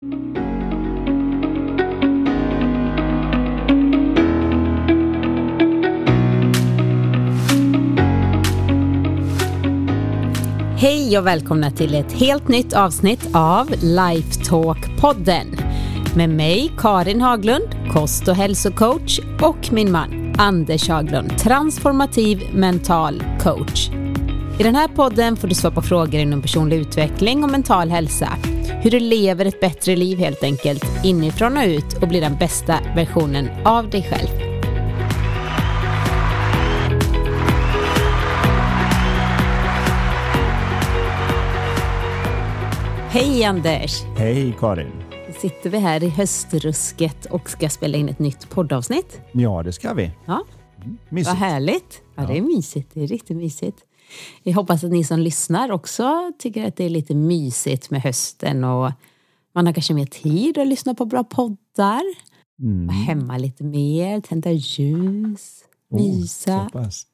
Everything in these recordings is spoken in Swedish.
Hej och välkomna till ett helt nytt avsnitt av Lifetalk-podden med mig Karin Haglund, kost och hälsocoach och min man Anders Haglund, transformativ mental coach. I den här podden får du svara på frågor inom personlig utveckling och mental hälsa. Hur du lever ett bättre liv helt enkelt, inifrån och ut och blir den bästa versionen av dig själv. Hej Anders! Hej Karin! Sitter vi här i höstrusket och ska spela in ett nytt poddavsnitt. Ja, det ska vi. Ja, Mysigt. vad härligt. Ja, det är mysigt. Det är riktigt mysigt. Jag hoppas att ni som lyssnar också tycker att det är lite mysigt med hösten och man har kanske mer tid att lyssna på bra poddar. Mm. Vara hemma lite mer, tända ljus, mysa. Oh, pass.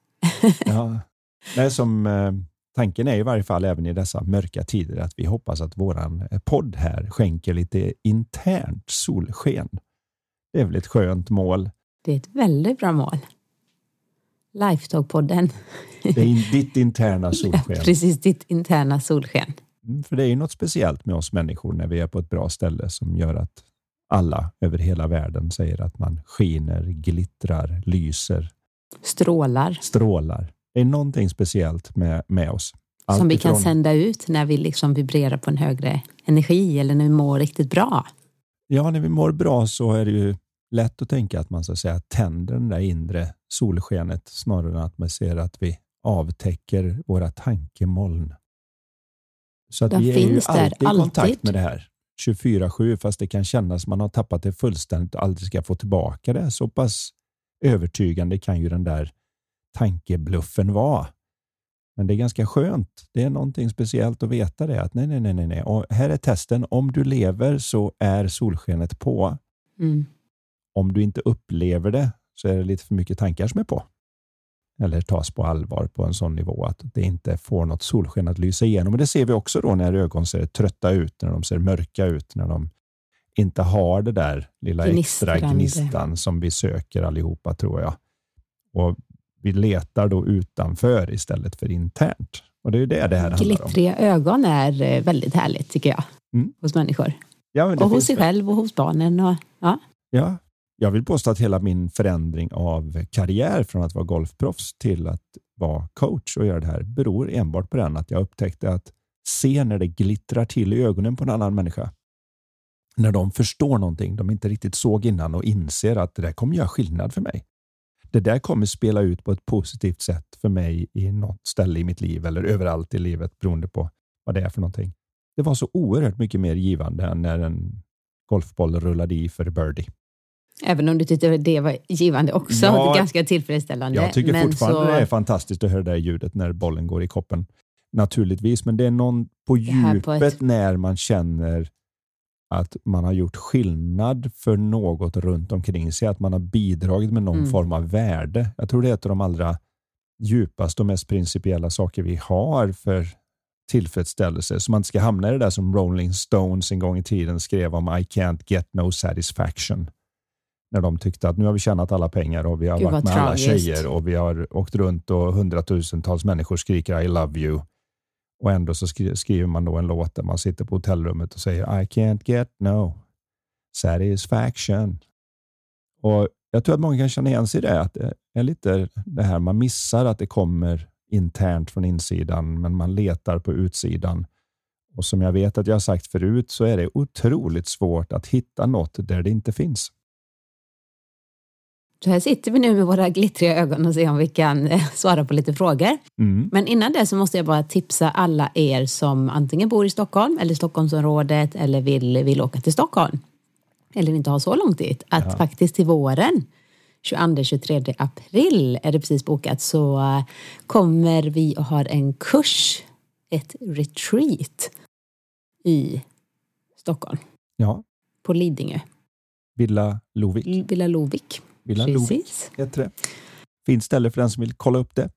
ja. Nej, som, eh, tanken är i varje fall även i dessa mörka tider att vi hoppas att våran eh, podd här skänker lite internt solsken. Det är väl ett skönt mål. Det är ett väldigt bra mål. Lifetalk-podden. Det är in, ditt interna solsken. Precis, ditt interna solsken. Mm, För det är ju något speciellt med oss människor när vi är på ett bra ställe som gör att alla över hela världen säger att man skiner, glittrar, lyser, Strålar. strålar. Det är någonting speciellt med, med oss. Allt som vi kan ifrån- sända ut när vi liksom vibrerar på en högre energi eller när vi mår riktigt bra. Ja, när vi mår bra så är det ju lätt att tänka att man så att säga tänder den där inre solskenet snarare än att man ser att vi avtäcker våra tankemoln. Så att De vi är ju alltid i kontakt alltid. med det här 24-7 fast det kan kännas som man har tappat det fullständigt och aldrig ska få tillbaka det. Så pass övertygande kan ju den där tankebluffen vara. Men det är ganska skönt. Det är någonting speciellt att veta det. Att nej, nej, nej, nej, nej. Och här är testen. Om du lever så är solskenet på. Mm. Om du inte upplever det så är det lite för mycket tankar som är på. Eller tas på allvar på en sån nivå att det inte får något solsken att lysa igenom. Och det ser vi också då när ögon ser trötta ut, när de ser mörka ut, när de inte har det där lilla extra gnistan som vi söker allihopa tror jag. Och vi letar då utanför istället för internt. Och det är ju det det här handlar om. Glittriga ögon är eh, väldigt härligt tycker jag. Mm. Hos människor. Ja, Och hos sig själv och hos barnen. Och, ja. Ja, jag vill påstå att hela min förändring av karriär från att vara golfproffs till att vara coach och göra det här beror enbart på den att jag upptäckte att se när det glittrar till i ögonen på en annan människa. När de förstår någonting de inte riktigt såg innan och inser att det där kommer göra skillnad för mig. Det där kommer spela ut på ett positivt sätt för mig i något ställe i mitt liv eller överallt i livet beroende på vad det är för någonting. Det var så oerhört mycket mer givande än när en golfboll rullade i för birdie. Även om du tyckte det var givande också. Ja, ganska tillfredsställande. Jag tycker Men fortfarande så, det är fantastiskt att höra det där ljudet när bollen går i koppen. Naturligtvis, men det är någon på här på djupet ett- när man känner att man har gjort skillnad för något runt omkring sig, att man har bidragit med någon Mm. form av värde. Jag tror det är ett av de allra djupaste och mest principiella saker vi har för tillfredsställelse, så man inte ska hamna i det där som Rolling Stones en gång i tiden skrev om I can't get no satisfaction. När de tyckte att nu har vi tjänat alla pengar och vi har Gud, varit med alla tragiskt. tjejer och vi har åkt runt och hundratusentals människor skriker I love you. Och ändå så skri- skriver man då en låt där man sitter på hotellrummet och säger I can't get no satisfaction. Och Jag tror att många kan känna igen sig i det, att det är lite det här man missar att det kommer internt från insidan, men man letar på utsidan. Och som jag vet att jag har sagt förut så är det otroligt svårt att hitta något där det inte finns. Så här sitter vi nu med våra glittriga ögon och ser om vi kan eh, svara på lite frågor. Mm. Men innan det så måste jag bara tipsa alla er som antingen bor i Stockholm eller Stockholmsområdet eller vill, vill åka till Stockholm. Eller inte ha så långt dit. Att Ja. faktiskt till våren 22-23 april är det precis bokat så eh, kommer vi och har en kurs, ett retreat i Stockholm Ja, på Lidingö, Villa Lovik. Villa Lovik. Villa Precis, heter det. Fint ställe för den som vill kolla upp det.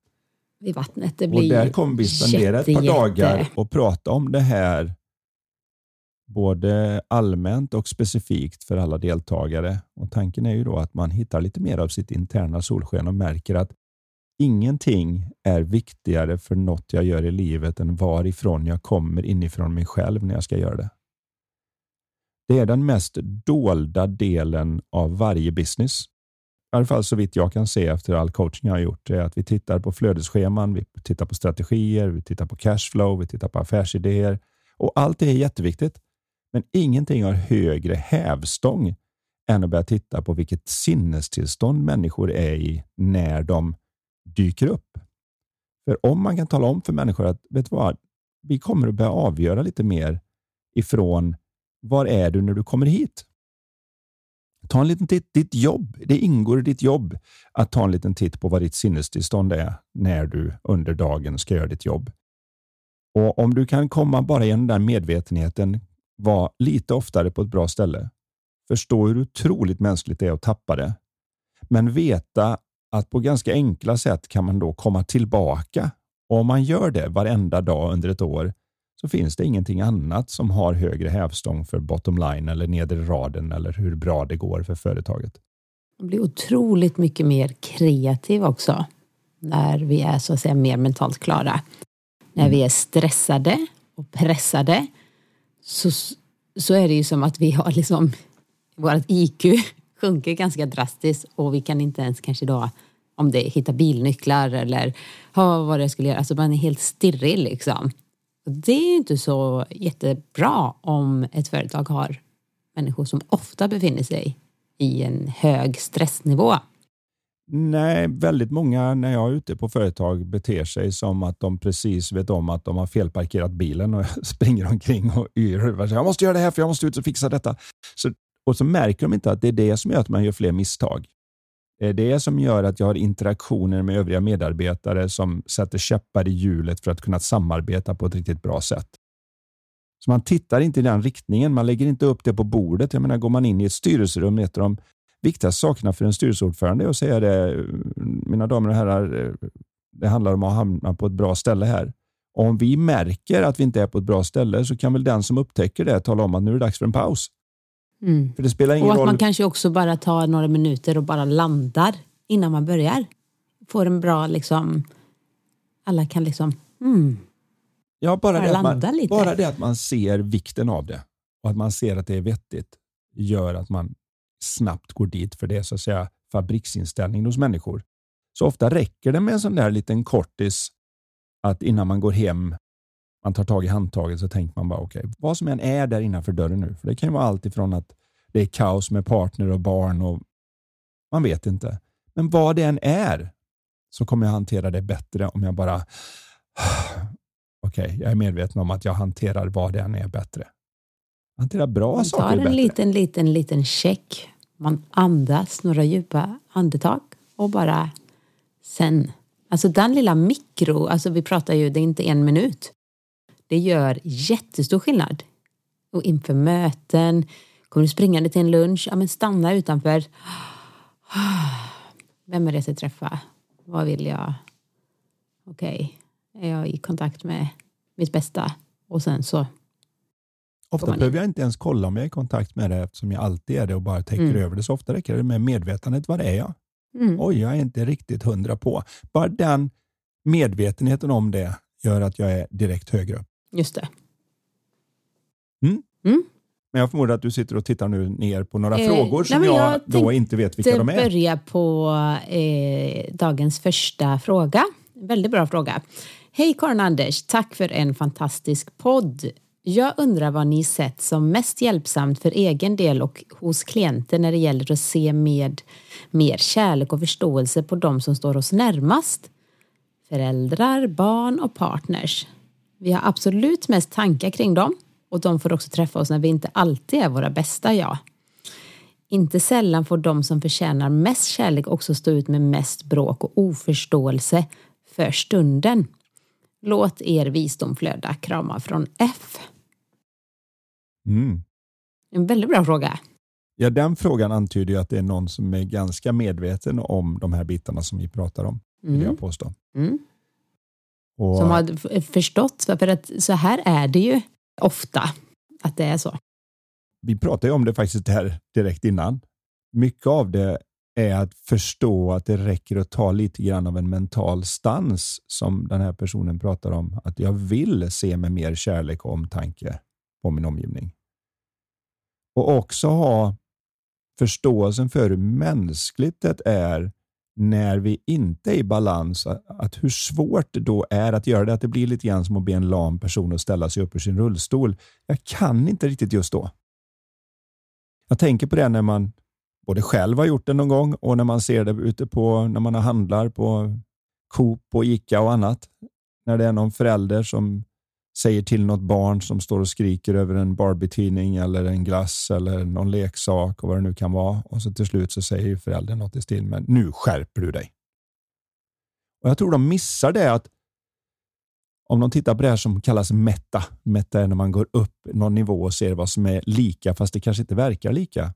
vid vattnet. Det Och blir där kommer vi spendera ett par jätte, dagar jätte- och prata om det här både allmänt och specifikt för alla deltagare. Och Tanken är ju då att man hittar lite mer av sitt interna solsken och märker att ingenting är viktigare för något jag gör i livet än varifrån jag kommer inifrån mig själv när jag ska göra det. Det är den mest dolda delen av varje business. I alla fall så vitt jag kan se efter all coaching jag har gjort, är att vi tittar på flödesscheman, vi tittar på strategier, vi tittar på cashflow, vi tittar på affärsidéer och allt det är jätteviktigt. Men ingenting har högre hävstång än att börja titta på vilket sinnestillstånd människor är i när de dyker upp. För om man kan tala om för människor att vet du vad, vi kommer att börja avgöra lite mer ifrån var är du när du kommer hit? Ta en liten titt. Ditt jobb, det ingår i ditt jobb att ta en liten titt på vad ditt sinnestillstånd är när du under dagen ska göra ditt jobb. Och Om du kan komma bara genom den medvetenheten, vara lite oftare på ett bra ställe, förstå hur otroligt mänskligt det är att tappa det, men veta att på ganska enkla sätt kan man då komma tillbaka. Och om man gör det varenda dag under ett år så finns det ingenting annat som har högre hävstång för bottom line eller nedre raden eller hur bra det går för företaget. Man blir otroligt mycket mer kreativ också när vi är så att säga mer mentalt klara. När mm. vi är stressade och pressade så, så är det ju som att vi har liksom vårt IQ sjunker ganska drastiskt och vi kan inte ens kanske då om det hitta bilnycklar eller ha vad det skulle göra. Alltså man är helt stirrig liksom. Det är inte så jättebra om ett företag har människor som ofta befinner sig i en hög stressnivå. Nej, väldigt många när jag är ute på företag beter sig som att de precis vet om att de har felparkerat bilen och springer omkring och yr. Jag måste göra det här för jag måste ut och fixa detta. Så, och så märker de inte att det är det som gör att man gör fler misstag. Eh, det är det som gör att jag har interaktioner med övriga medarbetare som sätter käppar i hjulet för att kunna samarbeta på ett riktigt bra sätt. Så man tittar inte i den riktningen. Man lägger inte upp det på bordet. Jag menar, går man in i ett styrelserum, ett av de viktigaste sakerna för en styrelseordförande är att säga det, mina damer och herrar, eh, det handlar om att hamna på ett bra ställe här. om vi märker att vi inte är på ett bra ställe så kan väl den som upptäcker det tala om att nu är det dags för en paus. Mm. För det spelar ingen och att roll. man kanske också bara tar några minuter och bara landar innan man börjar. Får en bra liksom, alla kan liksom, mm, Ja, bara, bara, det man, lite. bara det att man ser vikten av det och att man ser att det är vettigt gör att man snabbt går dit för det är så att säga fabriksinställning hos människor. Så ofta räcker det med en sån där liten kortis att innan man går hem man tar tag i handtaget så tänker man bara okej, okay, vad som än är där innanför dörren nu. För Det kan ju vara allt ifrån att det är kaos med partner och barn och man vet inte. Men vad det än är så kommer jag hantera det bättre om jag bara okej, okay, jag är medveten om att jag hanterar vad det än är bättre. Hantera bra man saker bättre. Man tar en liten, liten, liten check. Man andas några djupa andetag och bara sen. Alltså den lilla mikro, alltså vi pratar ju, det är inte en minut. Det gör jättestor skillnad. Och inför möten, kommer du springande till en lunch, ja men stanna utanför. Vem är det jag ska träffa? Vad vill jag? Okej, okay. är jag i kontakt med mitt bästa? Och sen så Ofta behöver jag inte ens kolla om jag är i kontakt med det eftersom jag alltid är det och bara täcker mm. över det. Så ofta räcker det med medvetandet. Var är jag? Mm. Oj, jag är inte riktigt hundra på. Bara den medvetenheten om det gör att jag är direkt högre upp. Just det. Mm. Mm. Men jag förmodar att du sitter och tittar nu ner på några eh, frågor som nej, jag, jag då inte vet vilka de är. Jag börja på eh, dagens första fråga. Väldigt bra fråga. Hej Karin Anders, tack för en fantastisk podd. Jag undrar vad ni sett som mest hjälpsamt för egen del och hos klienter när det gäller att se med mer kärlek och förståelse på de som står oss närmast. Föräldrar, barn och partners. Vi har absolut mest tankar kring dem och de får också träffa oss när vi inte alltid är våra bästa jag. Inte sällan får de som förtjänar mest kärlek också stå ut med mest bråk och oförståelse för stunden. Låt er visdom flöda. Kramar från F. Mm. En väldigt bra fråga. Ja, den frågan antyder ju att det är någon som är ganska medveten om de här bitarna som vi pratar om, vill mm. jag påstå. Mm. Och... Som har förstått, för att så här är det ju ofta. att det är så? Vi pratade om det faktiskt här direkt innan. Mycket av det är att förstå att det räcker att ta lite grann av en mental stans som den här personen pratar om. Att jag vill se med mer kärlek och omtanke på min omgivning. Och också ha förståelsen för hur mänskligt det är när vi inte är i balans, att hur svårt det då är att göra det. Att det blir lite grann som att be en lam person att ställa sig upp ur sin rullstol. Jag kan inte riktigt just då. Jag tänker på det när man både själv har gjort det någon gång och när man ser det ute på när man handlar på Coop och Ica och annat. När det är någon förälder som säger till något barn som står och skriker över en Barbie-tidning eller en glass eller någon leksak och vad det nu kan vara. Och så till slut så säger föräldern något i stil med nu skärper du dig. Och Jag tror de missar det att om de tittar på det här som kallas meta. Meta är när man går upp någon nivå och ser vad som är lika fast det kanske inte verkar lika.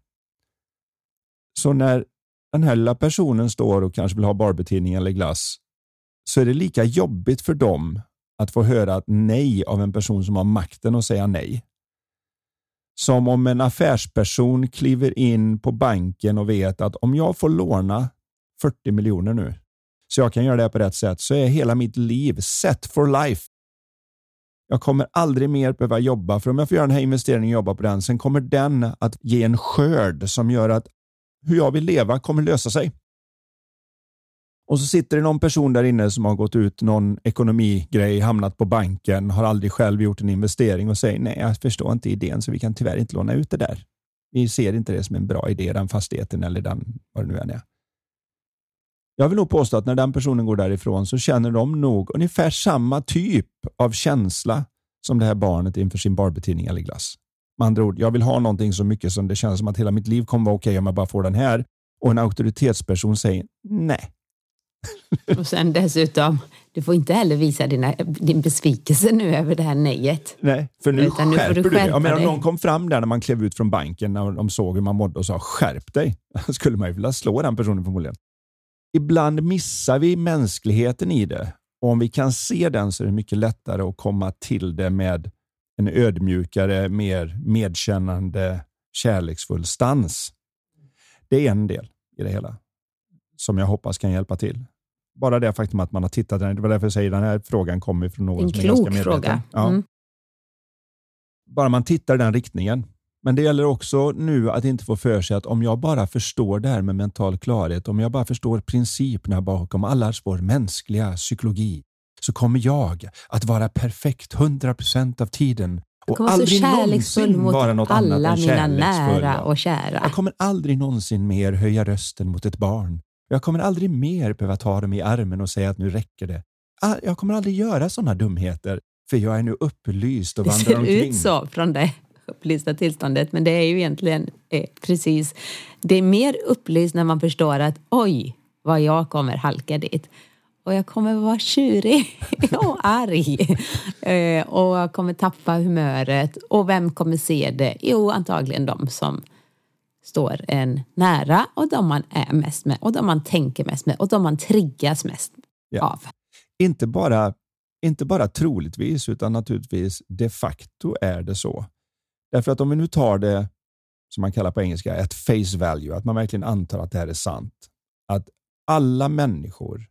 Så när den här lilla personen står och kanske vill ha Barbie-tidning eller glass så är det lika jobbigt för dem att få höra ett nej av en person som har makten att säga nej. Som om en affärsperson kliver in på banken och vet att om jag får låna 40 miljoner nu så jag kan göra det på rätt sätt så är hela mitt liv set for life. Jag kommer aldrig mer behöva jobba för om jag får göra den här investeringen och jobba på den sen kommer den att ge en skörd som gör att hur jag vill leva kommer lösa sig. Och så sitter det någon person där inne som har gått ut någon ekonomigrej, hamnat på banken, har aldrig själv gjort en investering och säger nej, jag förstår inte idén så vi kan tyvärr inte låna ut det där. Vi ser inte det som en bra idé, den fastigheten eller den, vad det nu än är. Jag vill nog påstå att när den personen går därifrån så känner de nog ungefär samma typ av känsla som det här barnet inför sin barbetidning eller glass. Med andra ord, jag vill ha någonting så mycket som det känns som att hela mitt liv kommer vara okej okay om jag bara får den här. Och en auktoritetsperson säger nej, Och sen dessutom, du får inte heller visa dina, din besvikelse nu över det här nejet. Nej, för nu Utan skärper nu du, dig. Jag menar, om någon kom fram där när man klev ut från banken, när de såg hur man mådde och sa skärp dig, skulle man ju vilja slå den personen förmodligen. Ibland missar vi mänskligheten i det och om vi kan se den så är det mycket lättare att komma till det med en ödmjukare, mer medkännande, kärleksfull stans. Det är en del i det hela som jag hoppas kan hjälpa till bara det faktum att man har tittat. Det var därför jag säger att den här frågan kommer från någon en som är ganska medveten. Fråga. Ja. Mm. Bara man tittar i den riktningen. Men det gäller också nu att inte få för sig att om jag bara förstår det här med mental klarhet, om jag bara förstår principerna bakom allas vår mänskliga psykologi, så kommer jag att vara perfekt 100% av tiden och aldrig någonsin vara något annat än alla mina nära och kära. Jag kommer aldrig någonsin mer höja rösten mot ett barn jag kommer aldrig mer behöva ta dem i armen och säga att nu räcker det. Ah, jag kommer aldrig göra sådana dumheter, för jag är nu upplyst och vandrar omkring. Det ser ut så från det upplysta tillståndet, men det är ju egentligen eh, precis, det är mer upplyst när man förstår att oj, vad jag kommer halka dit. Och jag kommer vara tjurig och arg. Eh, och jag kommer tappa humöret. Och vem kommer se det? Jo, antagligen de som står en nära och de man är mest med och de man tänker mest med och de man triggas mest ja. av. Inte bara, inte bara troligtvis utan naturligtvis de facto är det så. Därför att om vi nu tar det som man kallar på engelska ett face value, att man verkligen antar att det här är sant. Att alla människor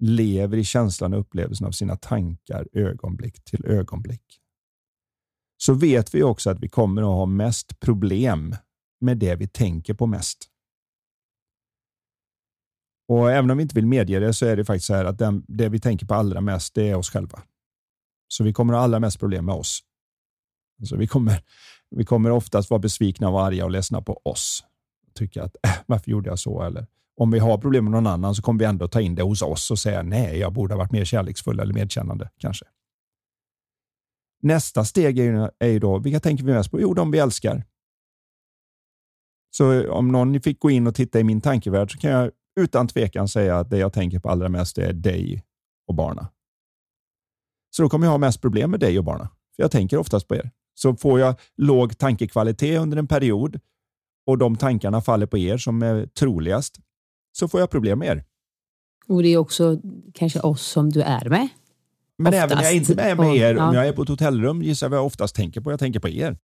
lever i känslan och upplevelsen av sina tankar ögonblick till ögonblick. Så vet vi också att vi kommer att ha mest problem med det vi tänker på mest. Och Även om vi inte vill medge det så är det faktiskt så här att den, det vi tänker på allra mest det är oss själva. Så vi kommer ha allra mest problem med oss. Alltså vi, kommer, vi kommer oftast vara besvikna och arga och ledsna på oss. Tycka att äh, varför gjorde jag så? Eller om vi har problem med någon annan så kommer vi ändå ta in det hos oss och säga nej, jag borde ha varit mer kärleksfull eller medkännande kanske. Nästa steg är ju, är ju då, vilka tänker vi mest på? Jo, de vi älskar. Så om någon fick gå in och titta i min tankevärld så kan jag utan tvekan säga att det jag tänker på allra mest är dig och barna. Så då kommer jag ha mest problem med dig och barna. För jag tänker oftast på er. Så får jag låg tankekvalitet under en period och de tankarna faller på er som är troligast, så får jag problem med er. Och det är också kanske oss som du är med. Men även när jag inte är med er, ja. om jag är på ett hotellrum, gissar jag vad jag oftast tänker på. Jag tänker på er.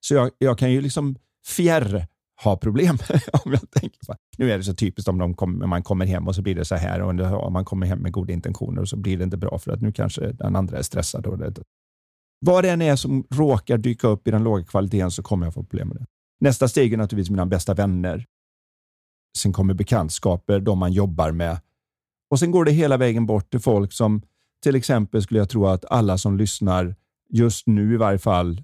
Så jag, jag kan ju liksom fjärr ha problem. om jag tänker på. Nu är det så typiskt om de kom, man kommer hem och så blir det så här och om man kommer hem med goda intentioner och så blir det inte bra för att nu kanske den andra är stressad. Och det, vad det än är som råkar dyka upp i den låga kvaliteten så kommer jag få problem med det. Nästa steg är naturligtvis mina bästa vänner. Sen kommer bekantskaper, de man jobbar med. Och sen går det hela vägen bort till folk som till exempel skulle jag tro att alla som lyssnar just nu i varje fall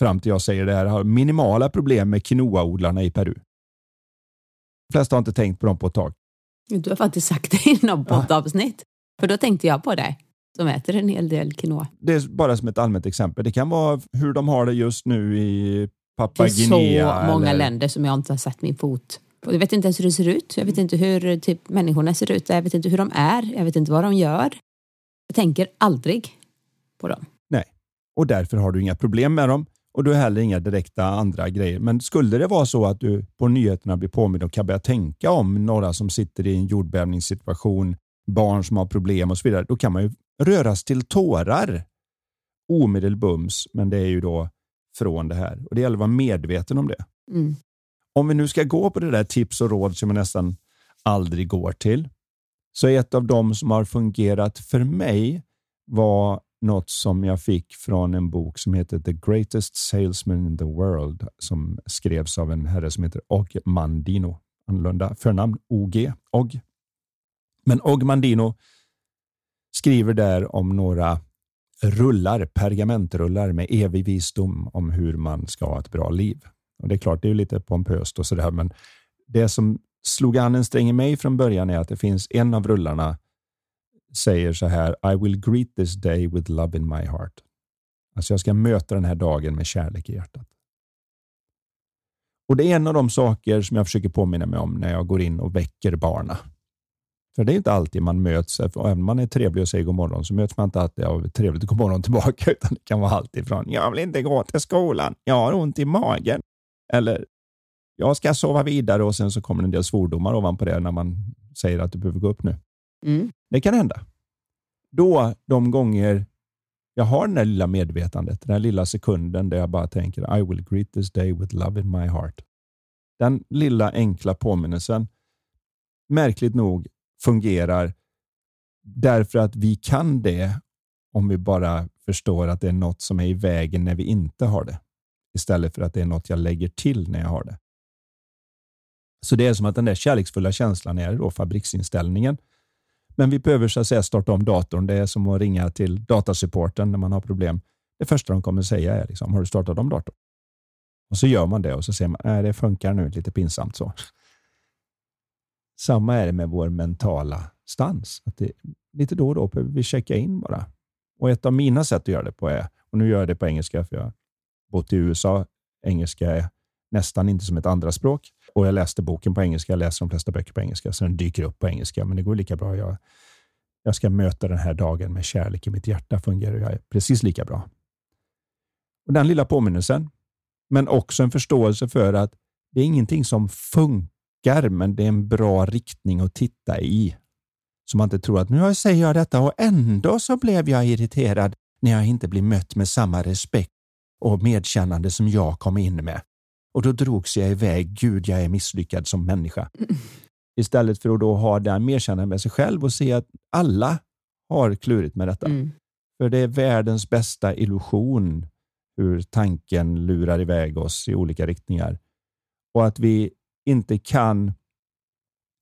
fram till jag säger det här har minimala problem med quinoaodlarna i Peru. De flesta har inte tänkt på dem på ett tag. Du har faktiskt sagt det i något poddavsnitt. För då tänkte jag på dig som äter en hel del quinoa. Det är bara som ett allmänt exempel. Det kan vara hur de har det just nu i Papua Det är Guinea. så många eller- länder som jag inte har satt min fot. Jag vet inte ens hur det ser ut. Jag vet inte hur typ, människorna ser ut. Jag vet inte hur de är. Jag vet inte vad de gör. Jag tänker aldrig på dem. Nej, och därför har du inga problem med dem och du har heller inga direkta andra grejer. Men skulle det vara så att du på nyheterna blir påmind och kan börja tänka om några som sitter i en jordbävningssituation, barn som har problem och så vidare, då kan man ju röras till tårar omedelbums, men det är ju då från det här. Och Det gäller att vara medveten om det. Mm. Om vi nu ska gå på det där tips och råd som jag nästan aldrig går till, så är ett av dem som har fungerat för mig var något som jag fick från en bok som heter The Greatest Salesman in the World som skrevs av en herre som heter Og Mandino. Annorlunda förnamn OG. Og. Men Og Mandino skriver där om några rullar, pergamentrullar med evig visdom om hur man ska ha ett bra liv. Och Det är klart, det är ju lite pompöst och sådär, men det som slog an en sträng i mig från början är att det finns en av rullarna säger så här I will greet this day with love in my heart. Alltså jag ska möta den här dagen med kärlek i hjärtat. Och Det är en av de saker som jag försöker påminna mig om när jag går in och väcker barna. För det är inte alltid man möts, även om man är trevlig och säger god morgon så möts man inte alltid av trevligt god morgon tillbaka, utan det kan vara allt ifrån jag vill inte gå till skolan, jag har ont i magen, eller jag ska sova vidare och sen så kommer en del svordomar ovanpå det när man säger att du behöver gå upp nu. Mm. Det kan hända. Då, de gånger jag har det där lilla medvetandet, den där lilla sekunden där jag bara tänker I will greet this day with love in my heart. Den lilla enkla påminnelsen, märkligt nog, fungerar därför att vi kan det om vi bara förstår att det är något som är i vägen när vi inte har det. Istället för att det är något jag lägger till när jag har det. Så det är som att den där kärleksfulla känslan är då fabriksinställningen. Men vi behöver så att säga starta om datorn. Det är som att ringa till datasupporten när man har problem. Det första de kommer säga är liksom, har du startat om datorn? Och så gör man det och så säger man, nej det funkar nu, lite pinsamt så. Samma är det med vår mentala stans. Att det, lite då och då behöver vi checka in bara. Och ett av mina sätt att göra det på är, och nu gör jag det på engelska för jag har bott i USA. Engelska är nästan inte som ett andra språk. Och jag läste boken på engelska, jag läser de flesta böcker på engelska, så den dyker upp på engelska, men det går lika bra. Jag, jag ska möta den här dagen med kärlek i mitt hjärta, fungerar jag precis lika bra. Och Den lilla påminnelsen, men också en förståelse för att det är ingenting som funkar, men det är en bra riktning att titta i. Så man inte tror att nu säger jag detta och ändå så blev jag irriterad när jag inte blir mött med samma respekt och medkännande som jag kom in med. Och då drogs jag iväg. Gud, jag är misslyckad som människa. Istället för att då ha den medkännande med sig själv och se att alla har klurigt med detta. Mm. För det är världens bästa illusion hur tanken lurar iväg oss i olika riktningar. Och att vi inte kan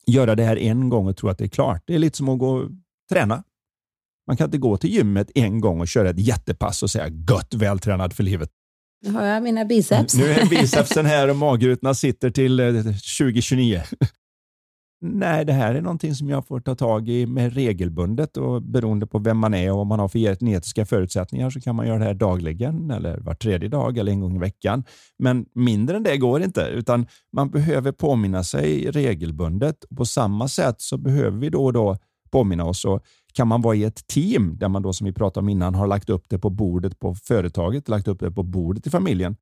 göra det här en gång och tro att det är klart. Det är lite som att gå och träna. Man kan inte gå till gymmet en gång och köra ett jättepass och säga gött vältränad för livet. Nu har jag mina biceps. Nu är bicepsen här och magrutorna sitter till eh, 2029. Nej, det här är någonting som jag får ta tag i med regelbundet och beroende på vem man är och vad man har för genetiska förutsättningar så kan man göra det här dagligen eller var tredje dag eller en gång i veckan. Men mindre än det går inte, utan man behöver påminna sig regelbundet. På samma sätt så behöver vi då och då påminna oss och kan man vara i ett team där man då som vi pratade om innan har lagt upp det på bordet på företaget, lagt upp det på bordet i familjen,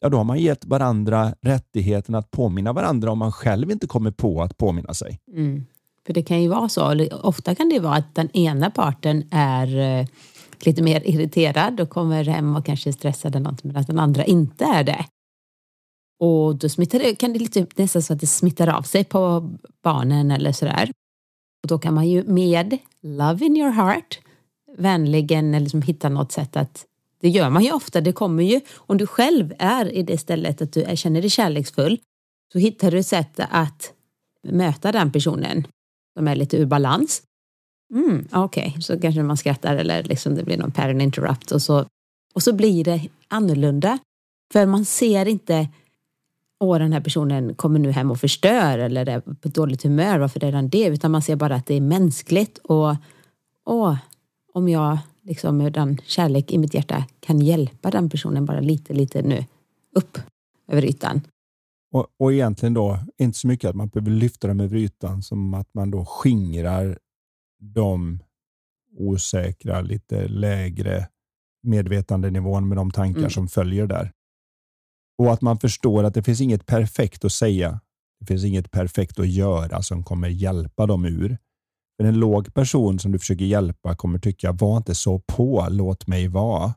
ja då har man gett varandra rättigheten att påminna varandra om man själv inte kommer på att påminna sig. Mm. För det kan ju vara så, eller ofta kan det vara att den ena parten är eh, lite mer irriterad och kommer hem och kanske är stressad eller något medan den andra inte är det. Och då smittar det, kan det lite, nästan så att det smittar av sig på barnen eller sådär. Och då kan man ju med love in your heart vänligen eller liksom hitta något sätt att det gör man ju ofta, det kommer ju om du själv är i det stället att du känner dig kärleksfull så hittar du ett sätt att möta den personen som är lite ur balans. Mm, Okej, okay. så kanske man skrattar eller liksom det blir någon parent interrupt och så, och så blir det annorlunda. För man ser inte åh den här personen kommer nu hem och förstör eller är på dåligt humör, varför är den det? Utan man ser bara att det är mänskligt och åh, om jag liksom med den kärlek i mitt hjärta kan hjälpa den personen bara lite, lite nu upp över ytan. Och, och egentligen då inte så mycket att man behöver lyfta dem över ytan som att man då skingrar de osäkra, lite lägre medvetandenivån med de tankar mm. som följer där. Och att man förstår att det finns inget perfekt att säga. Det finns inget perfekt att göra som kommer hjälpa dem ur. För en låg person som du försöker hjälpa kommer tycka, var inte så på, låt mig vara.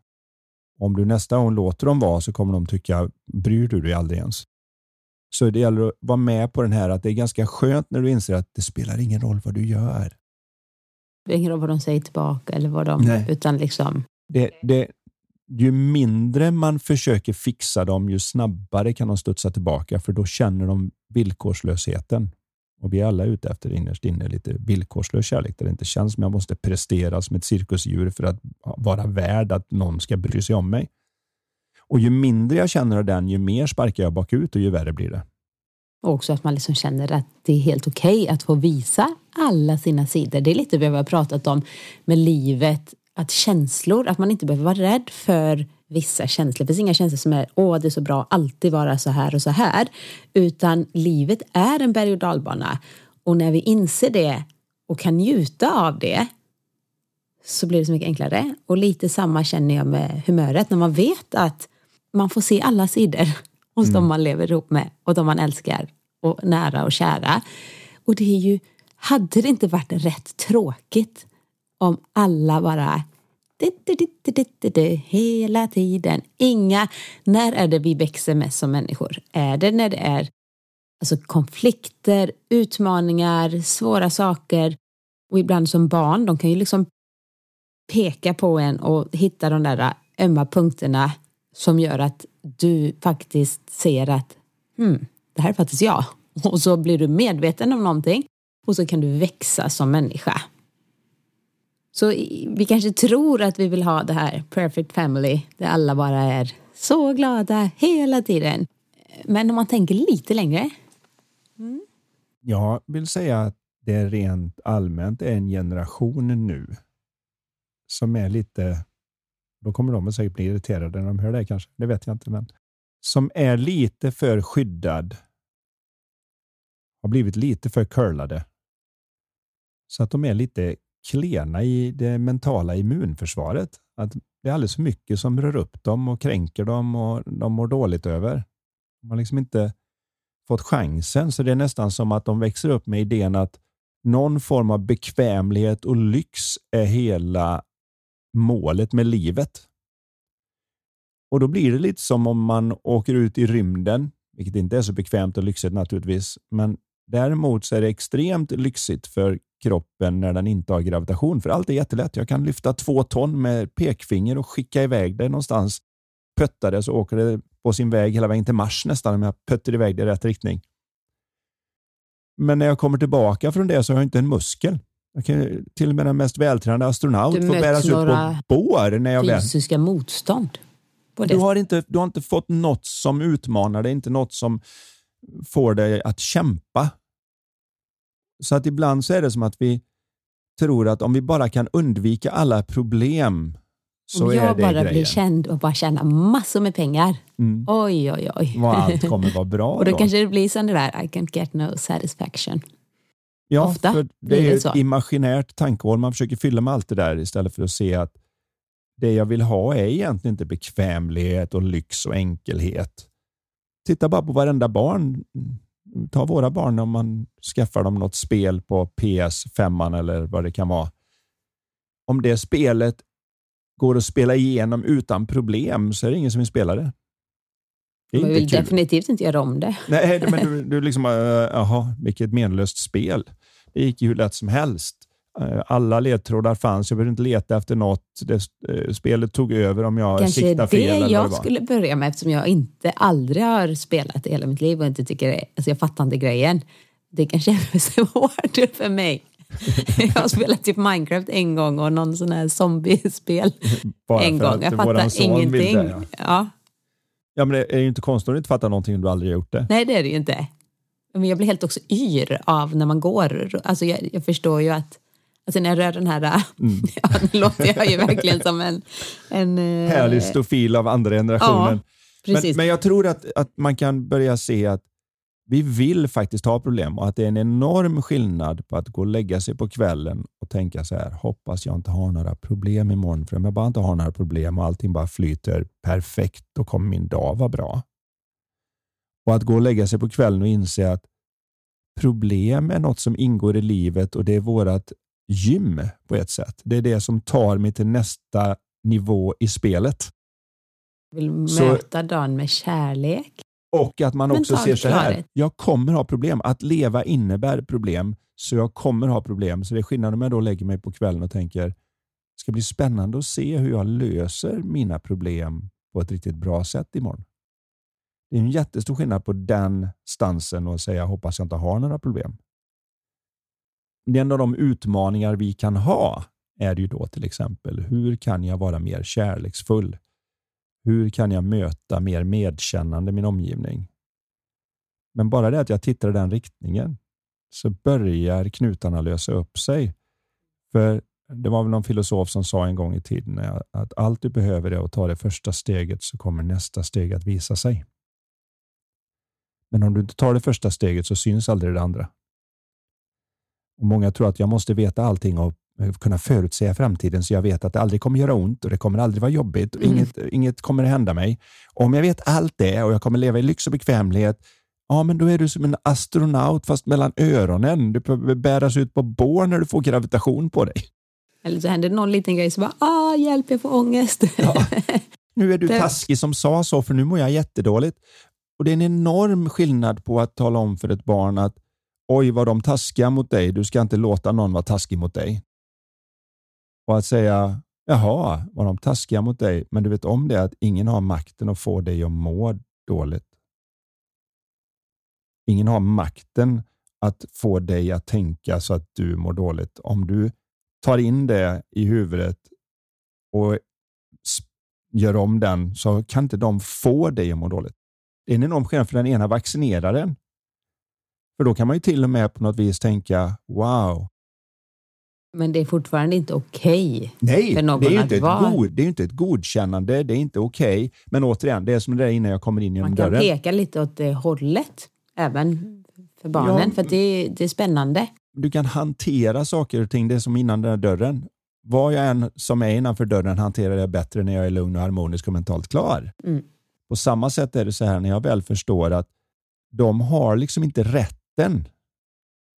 Om du nästa gång låter dem vara så kommer de tycka, bryr du dig aldrig ens? Så det gäller att vara med på den här att det är ganska skönt när du inser att det spelar ingen roll vad du gör. Det spelar ingen roll vad de säger tillbaka eller vad de, Nej. utan liksom. Det, det, ju mindre man försöker fixa dem, ju snabbare kan de studsa tillbaka, för då känner de villkorslösheten. Och vi är alla ute efter innerst inne lite villkorslös kärlek där det inte känns som jag måste prestera som ett cirkusdjur för att vara värd att någon ska bry sig om mig. Och ju mindre jag känner av den, ju mer sparkar jag bakut och ju värre blir det. Och också att man liksom känner att det är helt okej okay att få visa alla sina sidor. Det är lite vad vi har pratat om med livet, att känslor, att man inte behöver vara rädd för vissa känslor. Det finns inga känslor som är åh det är så bra, alltid vara så här och så här. Utan livet är en berg och dalbana. Och när vi inser det och kan njuta av det så blir det så mycket enklare. Och lite samma känner jag med humöret när man vet att man får se alla sidor hos mm. de man lever ihop med och de man älskar och nära och kära. Och det är ju, hade det inte varit rätt tråkigt om alla bara hela tiden. Inga, när är det vi växer mest som människor? Är det när det är alltså konflikter, utmaningar, svåra saker och ibland som barn, de kan ju liksom peka på en och hitta de där ömma punkterna som gör att du faktiskt ser att hmm, det här är faktiskt jag. Och så blir du medveten om någonting och så kan du växa som människa. Så vi kanske tror att vi vill ha det här perfect family där alla bara är så glada hela tiden. Men om man tänker lite längre. Mm. Jag vill säga att det rent allmänt är en generation nu som är lite, då kommer de säkert bli irriterade när de hör det kanske, det vet jag inte, men som är lite för skyddad. Har blivit lite för curlade. Så att de är lite klena i det mentala immunförsvaret. Att det är alldeles för mycket som rör upp dem och kränker dem och de mår dåligt över. De har liksom inte fått chansen, så det är nästan som att de växer upp med idén att någon form av bekvämlighet och lyx är hela målet med livet. Och Då blir det lite som om man åker ut i rymden, vilket inte är så bekvämt och lyxigt naturligtvis, men däremot så är det extremt lyxigt för kroppen när den inte har gravitation. För allt är jättelätt. Jag kan lyfta två ton med pekfinger och skicka iväg det någonstans. Pötta det så åker det på sin väg hela vägen till Mars nästan om jag pötter iväg det i rätt riktning. Men när jag kommer tillbaka från det så har jag inte en muskel. Jag kan, till och med den mest vältränade astronaut får bäras ut på bår. När jag fysiska väl... motstånd? Du har, inte, du har inte fått något som utmanar dig, inte något som får dig att kämpa. Så att ibland så är det som att vi tror att om vi bara kan undvika alla problem så om jag bara grejen. blir känd och bara tjänar massor med pengar. Mm. Oj, oj, oj. Och allt kommer vara bra. och då, då kanske det blir som det där, I can't get no satisfaction. Ja, Ofta för det är ett imaginärt tankehåll. Man försöker fylla med allt det där istället för att se att det jag vill ha är egentligen inte bekvämlighet och lyx och enkelhet. Titta bara på varenda barn ta våra barn om man skaffar dem något spel på PS5 eller vad det kan vara. Om det spelet går att spela igenom utan problem så är det ingen som vill spela det. Det är Man vill kul. definitivt inte göra om det. Nej, men du, du liksom, uh, jaha, vilket menlöst spel. Det gick ju hur lätt som helst. Uh, alla ledtrådar fanns. Jag behövde inte leta efter något. Det, uh, spelet tog över om jag Kanske siktade fel. Kanske det jag det skulle börja med eftersom jag inte aldrig har spelat i hela mitt liv och inte tycker alltså jag fattar inte grejen. Det kanske är svårt för mig. jag har spelat typ Minecraft en gång och någon sån här zombiespel en gång. Jag fattar ingenting. Det, ja. ja. Ja, men det är ju inte konstigt om du inte fattar någonting om du aldrig gjort det. Nej, det är det ju inte. Men jag blir helt också yr av när man går. Alltså jag, jag förstår ju att Alltså när jag rör den här, mm. ja, nu låter jag ju verkligen som en... en eh, Härlig stofil av andra generationen. Ja, men, men, jag tror att, att man kan börja se att vi vill faktiskt ha problem och att det är en enorm skillnad på att gå och lägga sig på kvällen och tänka så här, hoppas jag inte har några problem imorgon. För om jag bara inte har några problem och allting bara flyter perfekt, då kommer min dag vara bra. Och att gå och lägga sig på kvällen och inse att problem är något som ingår i livet och det är vårt gym på ett sätt. Det är det som tar mig till nästa nivå i spelet. Vill möta så, dagen med kärlek. Och att man också ser så här, jag kommer ha problem. Att leva innebär problem, så jag kommer ha problem. Så det är skillnad om jag då lägger mig på kvällen och tänker, det ska bli spännande att se hur jag löser mina problem på ett riktigt bra sätt imorgon. Det är en jättestor skillnad på den stansen och säga, hoppas jag inte har några problem. En av de utmaningar vi kan ha är ju då till exempel, hur kan jag vara mer kärleksfull? Hur kan jag möta mer medkännande min omgivning? Men bara det att jag tittar i den riktningen så börjar knutarna lösa upp sig. För Det var väl någon filosof som sa en gång i tiden eh, att allt du behöver är att ta det första steget så kommer nästa steg att visa sig. Men om du inte tar det första steget så syns aldrig det andra. Och Många tror att jag måste veta allting och kunna förutsäga framtiden så jag vet att det aldrig kommer göra ont och det kommer aldrig vara jobbigt. Och mm. inget, inget kommer hända mig. Och om jag vet allt det och jag kommer leva i lyx och bekvämlighet, ja men då är du som en astronaut fast mellan öronen. Du behöver bäras ut på bår när du får gravitation på dig. Eller så händer någon liten grej så bara, ah, hjälp jag får ångest. Ja. Nu är du taskig som sa så för nu mår jag jättedåligt. Och Det är en enorm skillnad på att tala om för ett barn att oj vad de taskiga mot dig, du ska inte låta någon vara taskig mot dig. Och att säga, jaha, var de taskiga mot dig, men du vet om det att ingen har makten att få dig att må dåligt. Ingen har makten att få dig att tänka så att du mår dåligt. Om du tar in det i huvudet och gör om den så kan inte de få dig att må dåligt. Det är en enorm skillnad för den ena vaccineraren. För då kan man ju till och med på något vis tänka, wow, men det är fortfarande inte okej okay Nej, för någon det är, inte att vara... God, det är inte ett godkännande. Det är inte okej. Okay. Men återigen, det är som det där innan jag kommer in genom dörren. Man kan peka lite åt det hållet, även för barnen, ja, för det, det är spännande. Du kan hantera saker och ting. Det är som innan den där dörren. Vad jag än som är innanför dörren hanterar jag bättre när jag är lugn och harmonisk och mentalt klar. Mm. På samma sätt är det så här när jag väl förstår att de har liksom inte rätten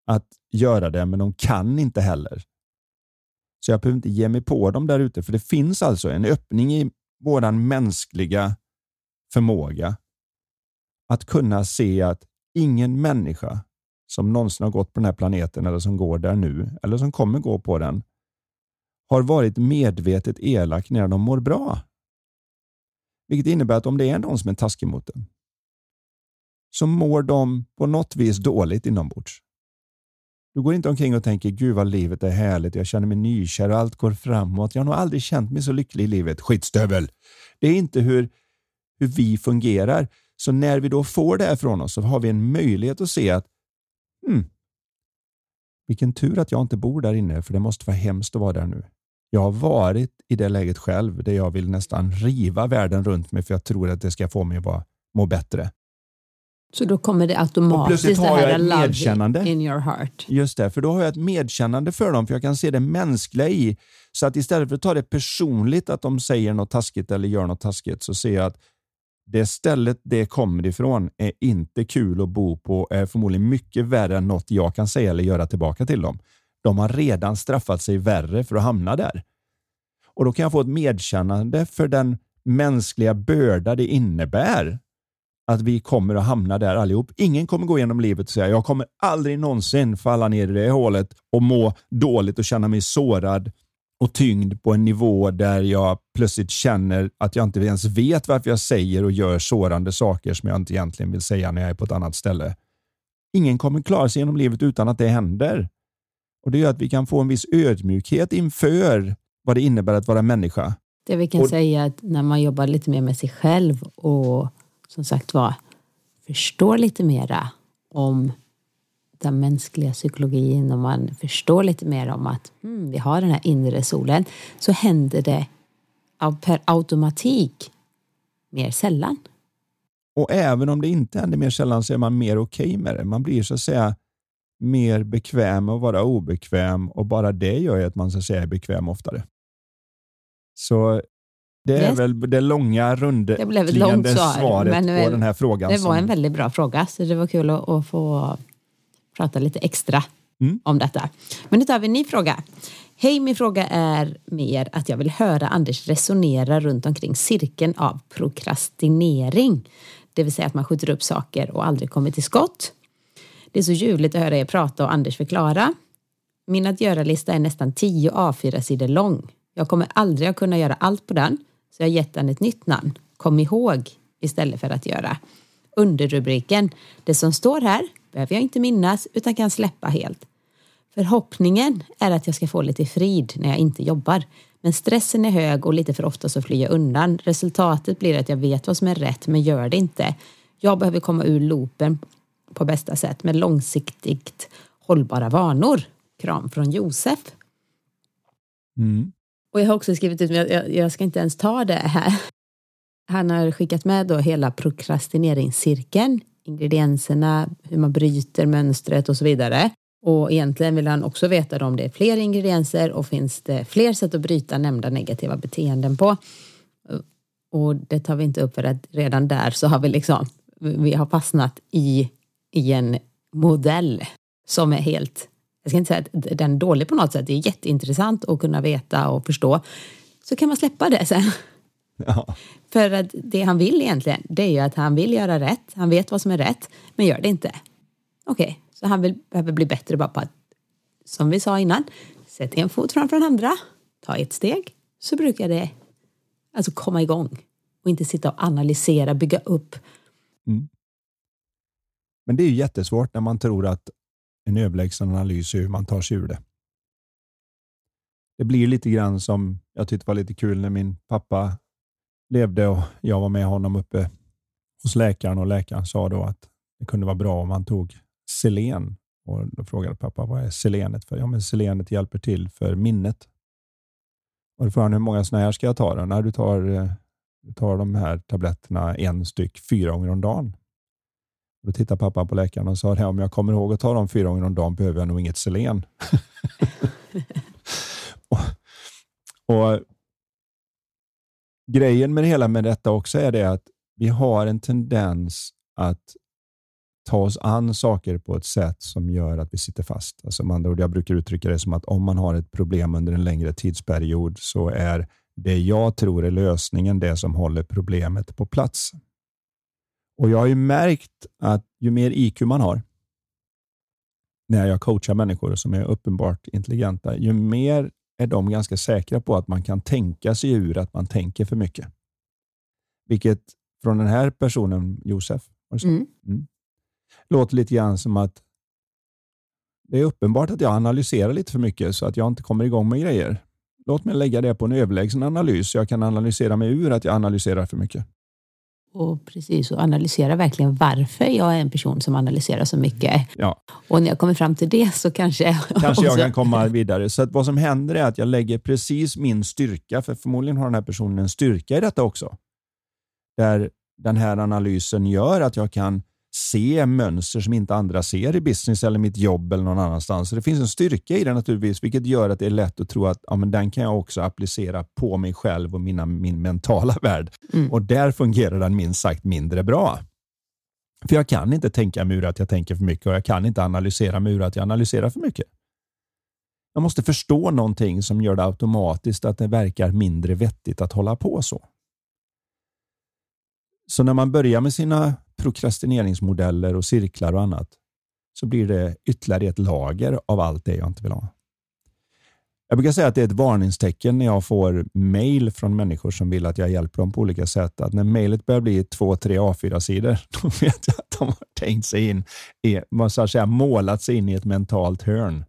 att göra det, men de kan inte heller. Så jag behöver inte ge mig på dem där ute, för det finns alltså en öppning i vår mänskliga förmåga att kunna se att ingen människa som någonsin har gått på den här planeten eller som går där nu eller som kommer gå på den har varit medvetet elak när de mår bra. Vilket innebär att om det är någon som är taskig mot dem så mår de på något vis dåligt inombords. Du går inte omkring och tänker Gud vad livet är härligt, jag känner mig nykär och allt går framåt. Jag har nog aldrig känt mig så lycklig i livet. Skitstövel! Det är inte hur, hur vi fungerar. Så när vi då får det här från oss så har vi en möjlighet att se att hmm, vilken tur att jag inte bor där inne, för det måste vara hemskt att vara där nu. Jag har varit i det läget själv där jag vill nästan riva världen runt mig för jag tror att det ska få mig att må bättre. Så då kommer det automatiskt det här medkännande. in your heart. Just det, för då har jag ett medkännande för dem, för jag kan se det mänskliga i. Så att istället för att ta det personligt att de säger något taskigt eller gör något taskigt, så ser jag att det stället det kommer ifrån är inte kul att bo på är förmodligen mycket värre än något jag kan säga eller göra tillbaka till dem. De har redan straffat sig värre för att hamna där. Och då kan jag få ett medkännande för den mänskliga börda det innebär att vi kommer att hamna där allihop. Ingen kommer gå igenom livet och säga jag kommer aldrig någonsin falla ner i det hålet och må dåligt och känna mig sårad och tyngd på en nivå där jag plötsligt känner att jag inte ens vet varför jag säger och gör sårande saker som jag inte egentligen vill säga när jag är på ett annat ställe. Ingen kommer klara sig genom livet utan att det händer. Och Det gör att vi kan få en viss ödmjukhet inför vad det innebär att vara människa. Det vi kan och, säga att när man jobbar lite mer med sig själv och som sagt var förstår lite mera om den mänskliga psykologin och man förstår lite mer om att mm, vi har den här inre solen så händer det per automatik mer sällan. Och även om det inte händer mer sällan så är man mer okej okay med det. Man blir så att säga mer bekväm med att vara obekväm och bara det gör ju att man så att säga är bekväm oftare. Så det är yes. väl det långa rundklingande svar, svaret men, på den här frågan. Det var som... en väldigt bra fråga, så det var kul att, att få prata lite extra mm. om detta. Men nu tar vi en ny fråga. Hej, min fråga är mer att jag vill höra Anders resonera runt omkring cirkeln av prokrastinering. Det vill säga att man skjuter upp saker och aldrig kommer till skott. Det är så ljuvligt att höra er prata och Anders förklara. Min att göra-lista är nästan 10 A4-sidor lång. Jag kommer aldrig att kunna göra allt på den, så jag har gett den ett nytt namn. Kom ihåg istället för att göra. Underrubriken Det som står här behöver jag inte minnas utan kan släppa helt. Förhoppningen är att jag ska få lite frid när jag inte jobbar. Men stressen är hög och lite för ofta så flyr jag undan. Resultatet blir att jag vet vad som är rätt men gör det inte. Jag behöver komma ur loopen på bästa sätt med långsiktigt hållbara vanor. Kram från Josef. Mm. Och jag har också skrivit ut, men jag, jag ska inte ens ta det här. Han har skickat med då hela prokrastineringscirkeln, ingredienserna, hur man bryter mönstret och så vidare. Och egentligen vill han också veta om det är fler ingredienser och finns det fler sätt att bryta nämnda negativa beteenden på. Och det tar vi inte upp för att redan där så har vi liksom, vi har fastnat i, i en modell som är helt jag ska inte säga att den är dålig på något sätt, det är jätteintressant att kunna veta och förstå. Så kan man släppa det sen. Ja. För att det han vill egentligen, det är ju att han vill göra rätt, han vet vad som är rätt, men gör det inte. Okej, okay, så han vill, behöver bli bättre bara på att, som vi sa innan, sätt en fot framför den andra, ta ett steg, så brukar det alltså komma igång och inte sitta och analysera, bygga upp. Mm. Men det är ju jättesvårt när man tror att en överlägsen analys i hur man tar sig ur det. Det blir lite grann som jag tyckte var lite kul när min pappa levde och jag var med honom uppe hos läkaren och läkaren sa då att det kunde vara bra om man tog selen. Och då frågade pappa vad är selenet för? Ja, men selenet hjälper till för minnet. Och då frågade han hur många sådana här ska jag ta? Då? När du tar, eh, du tar de här tabletterna en styck fyra gånger om dagen. Då tittade pappa på läkaren och sa att om jag kommer ihåg att ta dem fyra gånger om dagen behöver jag nog inget selen. och, och, Grejen med det hela med detta också är det att vi har en tendens att ta oss an saker på ett sätt som gör att vi sitter fast. Alltså med andra ord, jag brukar uttrycka det som att om man har ett problem under en längre tidsperiod så är det jag tror är lösningen det som håller problemet på plats. Och Jag har ju märkt att ju mer IQ man har, när jag coachar människor som är uppenbart intelligenta, ju mer är de ganska säkra på att man kan tänka sig ur att man tänker för mycket. Vilket från den här personen, Josef, mm. Mm, låter lite grann som att det är uppenbart att jag analyserar lite för mycket så att jag inte kommer igång med grejer. Låt mig lägga det på en överlägsen analys så jag kan analysera mig ur att jag analyserar för mycket och precis och analysera verkligen varför jag är en person som analyserar så mycket. Ja. Och när jag kommer fram till det så kanske Kanske jag kan komma vidare. Så att vad som händer är att jag lägger precis min styrka, för förmodligen har den här personen en styrka i detta också. Där den här analysen gör att jag kan se mönster som inte andra ser i business eller mitt jobb eller någon annanstans. Så det finns en styrka i det naturligtvis, vilket gör att det är lätt att tro att ja, men den kan jag också applicera på mig själv och mina, min mentala värld. Mm. Och där fungerar den minst sagt mindre bra. För jag kan inte tänka mig ur att jag tänker för mycket och jag kan inte analysera mig ur att jag analyserar för mycket. Jag måste förstå någonting som gör det automatiskt att det verkar mindre vettigt att hålla på så. Så när man börjar med sina prokrastineringsmodeller och cirklar och annat så blir det ytterligare ett lager av allt det jag inte vill ha. Jag brukar säga att det är ett varningstecken när jag får mail från människor som vill att jag hjälper dem på olika sätt. Att när mejlet börjar bli två, tre A4-sidor, då vet jag att de har tänkt sig in, i, så att säga, målat sig in i ett mentalt hörn.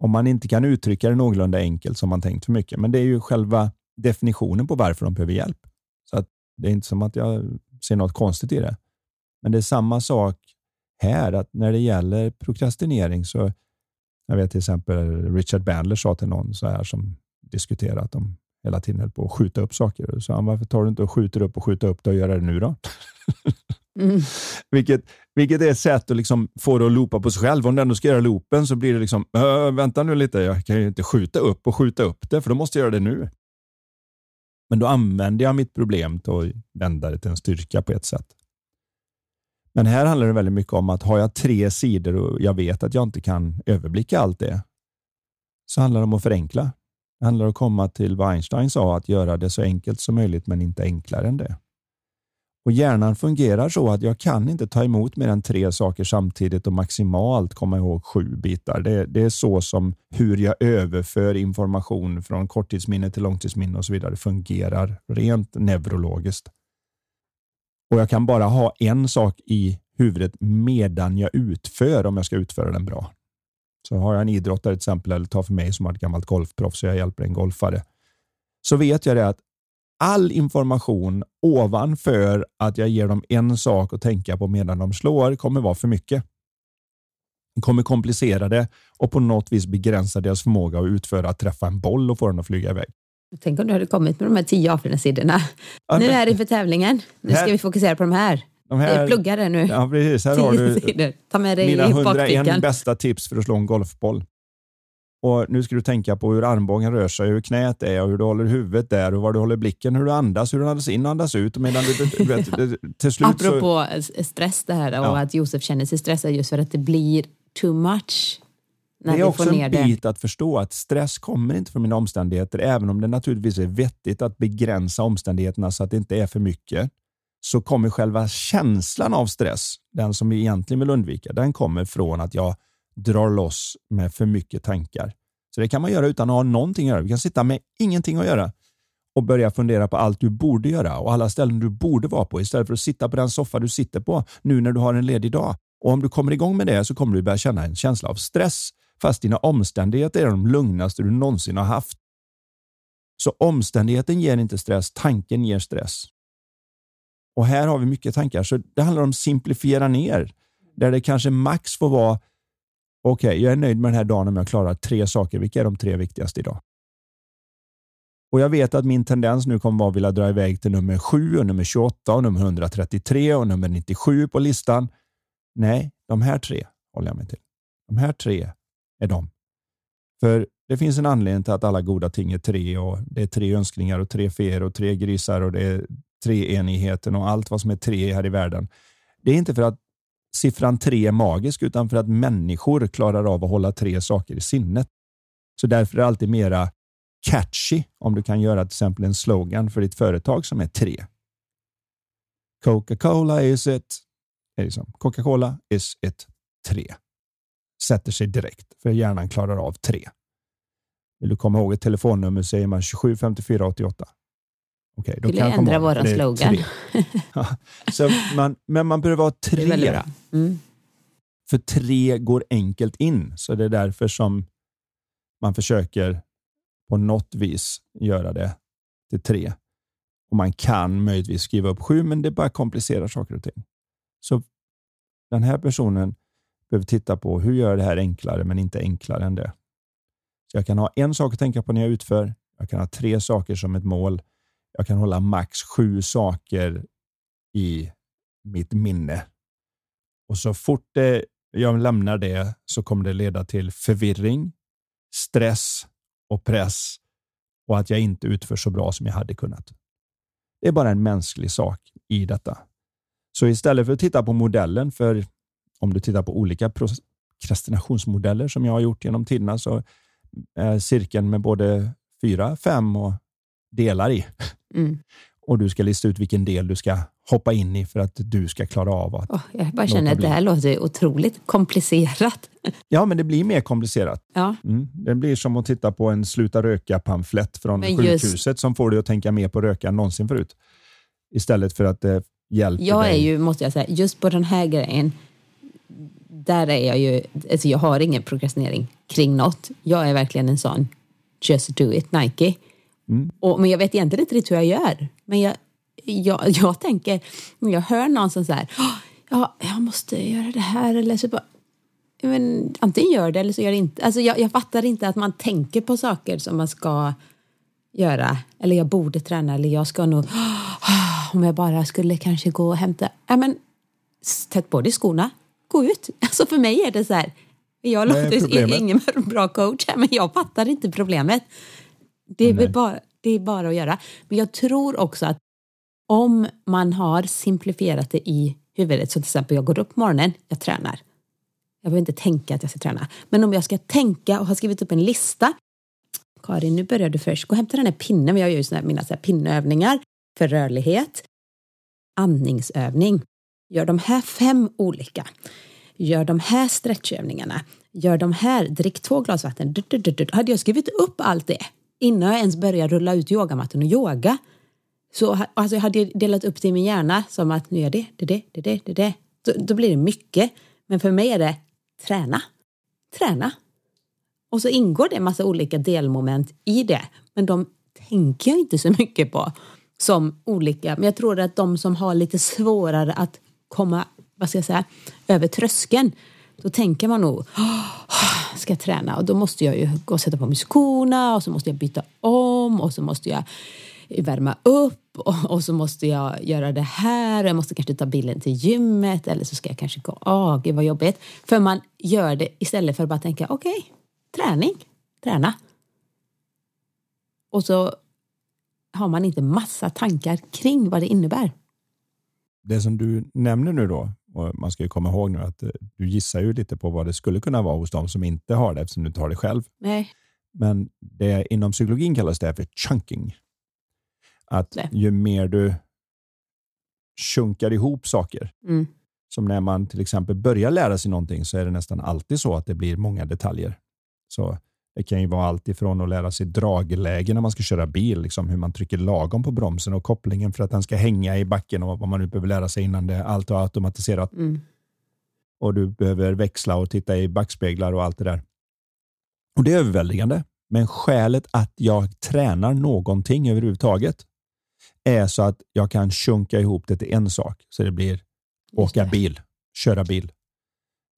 Om man inte kan uttrycka det någorlunda enkelt så har man tänkt för mycket. Men det är ju själva definitionen på varför de behöver hjälp. Så att det är inte som att jag ser något konstigt i det. Men det är samma sak här, att när det gäller prokrastinering så jag vet till exempel Richard Bandler sa till någon så här som diskuterat att de hela tiden höll på att skjuta upp saker. Så han, varför tar du inte och skjuter upp och skjuter upp det och gör det nu då? Mm. vilket, vilket är ett sätt att liksom få det att loopa på sig själv. Om du ändå ska göra loopen så blir det liksom, vänta nu lite, jag kan ju inte skjuta upp och skjuta upp det, för då måste jag göra det nu. Men då använder jag mitt problem till att vända det till en styrka på ett sätt. Men här handlar det väldigt mycket om att har jag tre sidor och jag vet att jag inte kan överblicka allt det, så handlar det om att förenkla. Det handlar om att komma till vad Einstein sa, att göra det så enkelt som möjligt, men inte enklare än det. Och Hjärnan fungerar så att jag kan inte ta emot mer än tre saker samtidigt och maximalt komma ihåg sju bitar. Det, det är så som hur jag överför information från korttidsminne till långtidsminne och så vidare fungerar rent neurologiskt. Och Jag kan bara ha en sak i huvudet medan jag utför om jag ska utföra den bra. Så har jag en idrottare till exempel, eller ta för mig som har ett gammalt golfproffs och jag hjälper en golfare, så vet jag det att all information ovanför att jag ger dem en sak att tänka på medan de slår kommer vara för mycket. De kommer komplicera det och på något vis begränsa deras förmåga att utföra att träffa en boll och få den att flyga iväg. Tänk om du hade kommit med de här tio A4-sidorna. Ja, nu är det inför tävlingen. Nu ska vi fokusera på de här. De här Plugga det nu. Ja, precis. Här har du mina 101 bästa tips för att slå en golfboll. Och Nu ska du tänka på hur armbågen rör sig, hur knät är, och hur du håller huvudet där och var du håller blicken, hur du andas, hur du andas in och andas ut. Medan du, vet, till slut Apropå så... stress det här och ja. att Josef känner sig stressad just för att det blir too much. det är också en bit det. att förstå att stress kommer inte från mina omständigheter, även om det naturligtvis är vettigt att begränsa omständigheterna så att det inte är för mycket så kommer själva känslan av stress, den som vi egentligen vill undvika, den kommer från att jag drar loss med för mycket tankar. Så det kan man göra utan att ha någonting att göra. Du kan sitta med ingenting att göra och börja fundera på allt du borde göra och alla ställen du borde vara på istället för att sitta på den soffa du sitter på nu när du har en ledig dag. Och Om du kommer igång med det så kommer du börja känna en känsla av stress fast dina omständigheter är de lugnaste du någonsin har haft. Så omständigheten ger inte stress, tanken ger stress. Och här har vi mycket tankar, så det handlar om att simplifiera ner. Där det kanske max får vara, okej, okay, jag är nöjd med den här dagen om jag klarar tre saker. Vilka är de tre viktigaste idag? Och Jag vet att min tendens nu kommer vara att vilja dra iväg till nummer 7, och nummer 28, och nummer 133 och nummer 97 på listan. Nej, de här tre håller jag mig till. De här tre är de. För det finns en anledning till att alla goda ting är tre och det är tre önskningar och tre fer och tre grisar och det är treenigheten och allt vad som är tre här i världen. Det är inte för att siffran tre är magisk utan för att människor klarar av att hålla tre saker i sinnet. Så därför är det alltid mera catchy om du kan göra till exempel en slogan för ditt företag som är tre. Coca-Cola is it. Liksom, Coca-Cola is it tre. Sätter sig direkt för hjärnan klarar av tre. Vill du komma ihåg ett telefonnummer säger man 27 54 88. Okay, då Skulle jag ändra vår slogan. ja, så man, men man behöver ha tre. Mm. För tre går enkelt in, så det är därför som man försöker på något vis göra det till tre. Och Man kan möjligtvis skriva upp sju, men det bara komplicerar saker och ting. Så den här personen behöver titta på hur gör det här enklare, men inte enklare än det. Så Jag kan ha en sak att tänka på när jag utför. Jag kan ha tre saker som ett mål jag kan hålla max sju saker i mitt minne. Och så fort det, jag lämnar det så kommer det leda till förvirring, stress och press och att jag inte utför så bra som jag hade kunnat. Det är bara en mänsklig sak i detta. Så istället för att titta på modellen, för om du tittar på olika prokrastinationsmodeller som jag har gjort genom tiderna, så är cirkeln med både fyra, fem och delar i. Mm. Och du ska lista ut vilken del du ska hoppa in i för att du ska klara av att... Oh, jag bara känner att det här låter otroligt komplicerat. Ja, men det blir mer komplicerat. Ja. Mm. Det blir som att titta på en sluta röka-pamflett från men sjukhuset just... som får dig att tänka mer på röka än någonsin förut. Istället för att det hjälper Jag dig. är ju, måste jag säga, just på den här grejen, där är jag ju, alltså jag har ingen prokrastinering kring något. Jag är verkligen en sån just do it Nike. Mm. Och, men jag vet egentligen inte riktigt hur jag gör. Men jag, jag, jag tänker, jag hör någon som säger ja, jag måste göra det här eller så bara, men antingen gör det eller så gör det inte. Alltså jag, jag fattar inte att man tänker på saker som man ska göra. Eller jag borde träna eller jag ska nog, om jag bara skulle kanske gå och hämta, ja men sätt på dig skorna, gå ut. Alltså för mig är det så här, jag låter ingen bra coach här men jag fattar inte problemet. Det är, bara, det är bara att göra. Men jag tror också att om man har simplifierat det i huvudet, så till exempel jag går upp på morgonen, jag tränar. Jag behöver inte tänka att jag ska träna. Men om jag ska tänka och har skrivit upp en lista. Karin, nu börjar du först. Gå och hämta den här pinnen. Jag gör ju såna här, mina så här pinnövningar för rörlighet. Andningsövning. Gör de här fem olika. Gör de här stretchövningarna. Gör de här. Drick två glas vatten. Hade jag skrivit upp allt det innan jag ens började rulla ut yogamattan och yoga så alltså jag hade delat upp det i min hjärna som att nu gör det, det, det, det, det, det, det. Då, då blir det mycket. Men för mig är det träna. Träna. Och så ingår det en massa olika delmoment i det. Men de tänker jag inte så mycket på som olika. Men jag tror att de som har lite svårare att komma, vad ska jag säga, över tröskeln. Då tänker man nog, ska jag träna och då måste jag ju gå och sätta på mig skorna och så måste jag byta om och så måste jag värma upp och, så måste jag göra det här. Jag måste kanske ta bilen till gymmet eller så ska jag kanske gå, åh oh, gud vad jobbigt. För man gör det istället för att bara tänka, okej, okay, träning, träna. Och så har man inte massa tankar kring vad det innebär. Det som du nämner nu då, och man ska ju komma ihåg nu att eh, du gissar ju lite på vad det skulle kunna vara hos dem som inte har det eftersom du inte har det själv. Nej. Men det, inom psykologin kallas det för chunking. Att Nej. ju mer du chunkar ihop saker, mm. som när man till exempel börjar lära sig någonting så är det nästan alltid så att det blir många detaljer. Så det kan ju vara allt ifrån att lära sig dragläge när man ska köra bil, liksom hur man trycker lagom på bromsen och kopplingen för att den ska hänga i backen och vad man nu behöver lära sig innan det allt är automatiserat. Mm. Och du behöver växla och titta i backspeglar och allt det där. Och det är överväldigande. Men skälet att jag tränar någonting överhuvudtaget är så att jag kan sjunka ihop det till en sak. Så det blir åka bil, köra bil.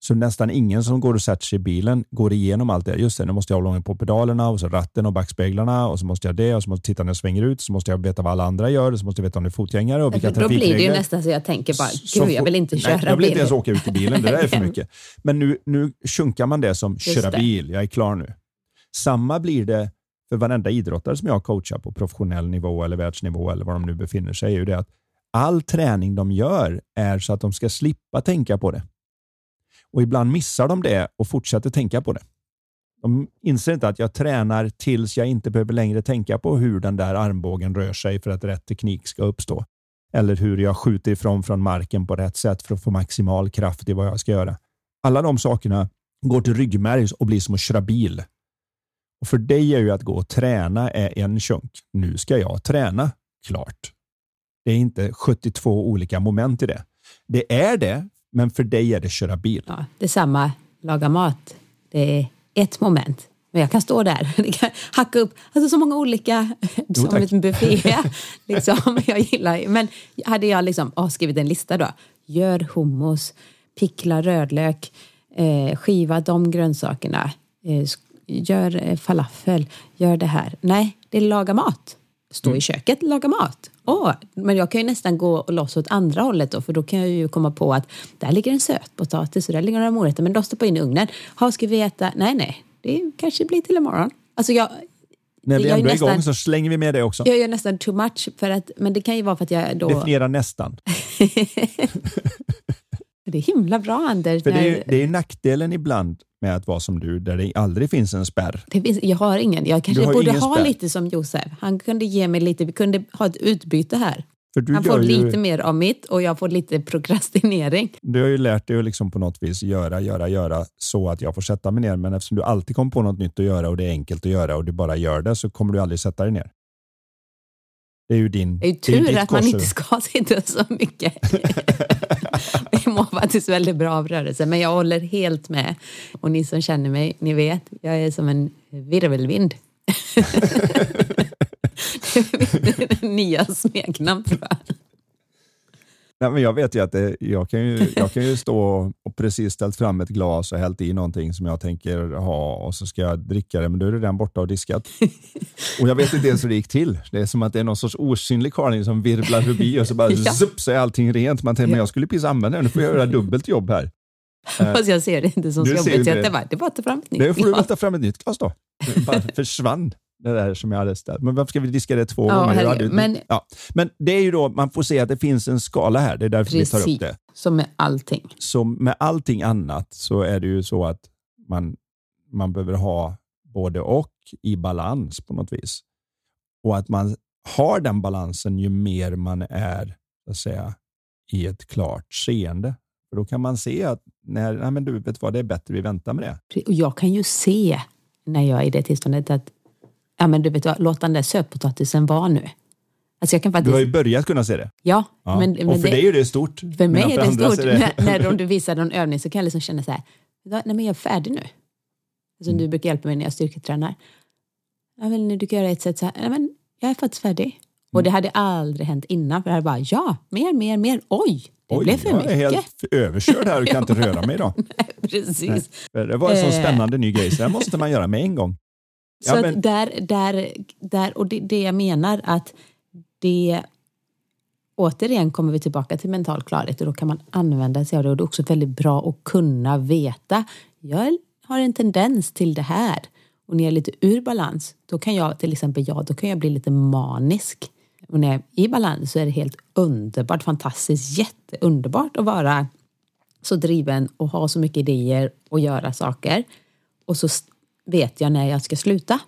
Så nästan ingen som går och sätter sig i bilen går igenom allt det. Just det, nu måste jag hålla ordning på pedalerna och så ratten och backspeglarna och så måste jag det och så måste jag titta när jag svänger ut. Så måste jag veta vad alla andra gör. Så måste jag veta om det är fotgängare och vilka trafikregler. Då blir det ju nästan så jag tänker bara, gud jag vill inte köra bil. Jag vill inte ens åka ut i bilen, det där är för mycket. Men nu, nu sjunkar man det som köra bil, jag är klar nu. Samma blir det för varenda idrottare som jag coachar på professionell nivå eller världsnivå eller var de nu befinner sig, är ju det att all träning de gör är så att de ska slippa tänka på det. Och ibland missar de det och fortsätter tänka på det. De inser inte att jag tränar tills jag inte behöver längre tänka på hur den där armbågen rör sig för att rätt teknik ska uppstå. Eller hur jag skjuter ifrån från marken på rätt sätt för att få maximal kraft i vad jag ska göra. Alla de sakerna går till ryggmärg och blir som att köra bil. Och För dig är ju att gå och träna är en chunk. Nu ska jag träna. Klart. Det är inte 72 olika moment i det. Det är det, men för dig är det köra bil. Ja, det är samma laga mat. Det är ett moment. Men jag kan stå där, jag kan hacka upp alltså så många olika, jo, som en buffé. liksom, jag gillar Men hade jag liksom, oh, skrivit en lista då. Gör hummus, pickla rödlök, eh, skiva de grönsakerna, eh, gör eh, falafel, gör det här. Nej, det är laga mat. Stå mm. i köket, laga mat. Åh, men jag kan ju nästan gå loss åt andra hållet då, för då kan jag ju komma på att där ligger en sötpotatis och där ligger några morötter, men de stoppar in i ugnen. Ha, ska vi äta? Nej, nej, det kanske blir till imorgon. Alltså jag, När vi jag ändå är nästan- igång så slänger vi med det också. jag gör nästan too much, för att, men det kan ju vara för att jag då... Definiera nästan. Det är himla bra Anders. För det är, det är nackdelen ibland med att vara som du, där det aldrig finns en spärr. Det finns, jag har ingen. Jag kanske borde ha spärr. lite som Josef. Han kunde ge mig lite, vi kunde ha ett utbyte här. Han får ju, lite mer av mitt och jag får lite prokrastinering. du har ju lärt dig att liksom på något vis göra, göra, göra så att jag får sätta mig ner. Men eftersom du alltid kommer på något nytt att göra och det är enkelt att göra och du bara gör det så kommer du aldrig sätta dig ner. Det är ju din Det är ju det är tur att man inte ska sitta så mycket. Vi mår faktiskt väldigt bra av rörelse, men jag håller helt med. Och ni som känner mig, ni vet, jag är som en virvelvind. det är min nya smeknamn tror jag. Nej, men jag vet ju att det, jag, kan ju, jag kan ju stå och precis ställt fram ett glas och hällt i någonting som jag tänker ha och så ska jag dricka det, men då är det redan borta och diskat. Och jag vet inte ens hur det gick till. Det är som att det är någon sorts osynlig karling som virvlar förbi och så bara Ja. zup, så är allting rent. Man tänker, men jag skulle precis använda det, nu får jag göra dubbelt jobb här. Fast jag ser det inte som så jobbigt. det. Det, bara, det är bara att ta fram ett nytt Nu får du glas. väl ta fram ett nytt glas då. Det bara försvann det där som jag hade ställt. Men varför ska vi diska det två Ja, gånger? Hade Men- ja. men det är ju då, man får se att det finns en skala här. Det är därför vi tar Precis, upp det. som med allting. som med allting annat så är det ju så att man, man behöver ha både och i balans på något vis. Och att man har den balansen ju mer man är så att säga, i ett klart seende. För då kan man se att när, nej men du vet vad, det är bättre vi väntar med det. Och jag kan ju se när jag är i det tillståndet att ja, men du vet vad, låt den där sötpotatisen vara nu. Alltså jag kan Du faktiskt, har ju börjat kunna se det. ja, Ja. men, och men för dig är det stort. för mig är det stort. är det- När, när om du visar någon övning så kan jag liksom känna så här, nej men jag är färdig nu. Alltså, Mm. Du brukar hjälpa mig när jag styrketränar. Ja, men du kan göra ett sätt så här, nej men jag är faktiskt färdig. Mm. Och det hade aldrig hänt innan, för det hade bara, ja, mer, mer, mer, oj, det Oj, blev för jag mycket. är helt överkörd här och kan inte röra mig idag. Precis. För Det var en sån Eh. spännande ny grej, så det måste man göra med en gång. Så Ja, men- där, där, där, och det, det jag menar att det återigen kommer vi tillbaka till mental klarhet och då kan man använda sig av det och det är också väldigt bra att kunna veta. Jag har en tendens till det här och när jag är lite ur balans då kan jag till exempel jag, då kan jag bli lite manisk. Och när jag är i balans så är det helt underbart, fantastiskt, jätteunderbart att vara så driven och ha så mycket idéer och göra saker. Och så vet jag när jag ska sluta.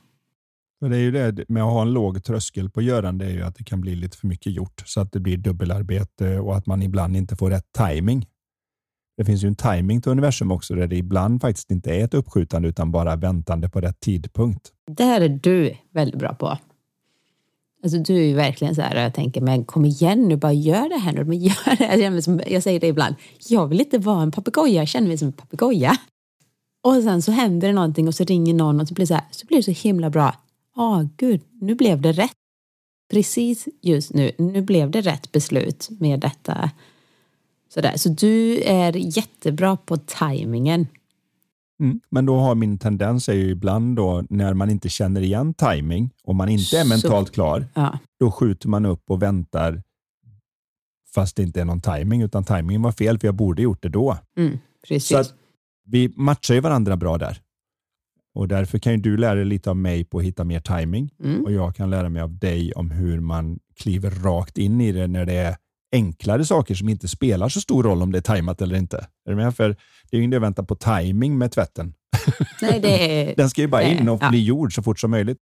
För det är ju det med att ha en låg tröskel på görande är ju att det kan bli lite för mycket gjort så att det blir dubbelarbete och att man ibland inte får rätt timing. Det finns ju en timing till universum också där det ibland faktiskt inte är ett uppskjutande utan bara väntande på rätt tidpunkt. Det här är du väldigt bra på. Alltså du är ju verkligen så här, jag tänker, men kom igen nu, bara gör det här nu. Men gör det. Som, jag säger det ibland, jag vill inte vara en papegoja, jag känner mig som en papegoja. Och sen så händer det någonting och så ringer någon och så blir det så, här, så blir det så himla bra. Ja, gud, nu blev det rätt. Precis just nu, nu blev det rätt beslut med detta. Sådär. Så du är jättebra på tajmingen. Mm. Men då har min tendens är ju ibland då när man inte känner igen timing och man inte är Så- mentalt klar, Ja, då skjuter man upp och väntar fast det inte är någon timing utan timingen var fel för jag borde gjort det då. mm, precis. Så att vi matchar ju varandra bra där. Och därför kan ju du lära dig lite av mig på att hitta mer timing Mm. och jag kan lära mig av dig om hur man kliver rakt in i det när det är enklare saker som inte spelar så stor roll om det är tajmat eller inte. Är du med? För det är ju inte att vänta på timing med tvätten. Nej, det är... Den ska ju bara in och Ja. bli gjord så fort som möjligt.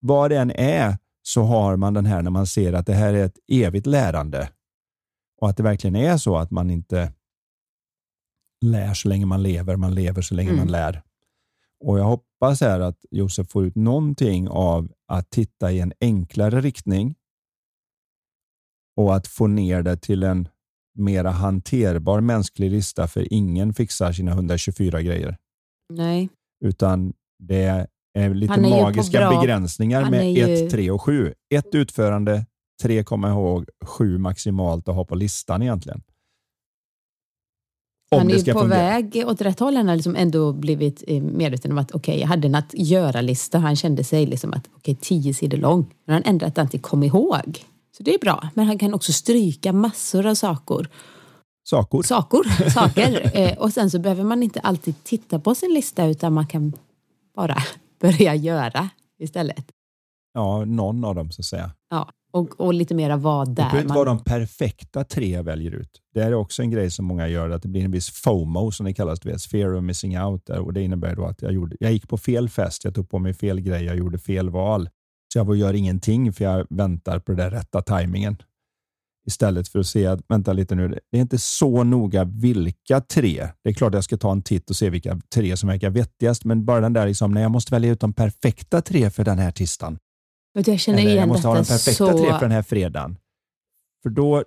Vad det än är så har man den här när man ser att det här är ett evigt lärande och att det verkligen är så att man inte lär så länge man lever, man lever så länge Mm. man lär. Och Jag hoppas här att Josef får ut någonting av att titta i en enklare riktning och att få ner det till en mera hanterbar mänsklig lista för ingen fixar sina 124 grejer Nej. utan det är lite är magiska begränsningar han med är ju- 1, 3 och 7. Ett utförande, tre komma ihåg, sju maximalt att ha på listan egentligen. Han är ju på fungera. väg åt rätt håll. Han har liksom ändå blivit eh, medveten om att okej, jag hade en att göra-lista. Han kände sig liksom att okej, tio sidor lång. Men han ändrat att inte kom ihåg. Så det är bra, men han kan också stryka massor av saker. Saker. Saker, saker. Eh, och sen så behöver man inte alltid titta på sin lista utan man kan bara börja göra istället. Ja, någon av dem så att säga. Ja, och, och lite mera vad där. Det behöver inte man... vara de perfekta tre jag väljer ut. Det är också en grej som många gör, att det blir en viss FOMO som det kallas, vet, fear of missing out. Där. Och Det innebär då att jag, gjorde, jag gick på fel fest, jag tog på mig fel grej, jag gjorde fel val. Så jag gör ingenting för jag väntar på den rätta tajmingen. Istället för att se att, vänta lite nu, det är inte så noga vilka tre. Det är klart jag ska ta en titt och se vilka tre som verkar vettigast, men bara den där liksom, när jag måste välja ut de perfekta tre för den här tisdagen. Vet Jag känner Eller igen jag måste ha den perfekta så... tre för den här fredagen. För då,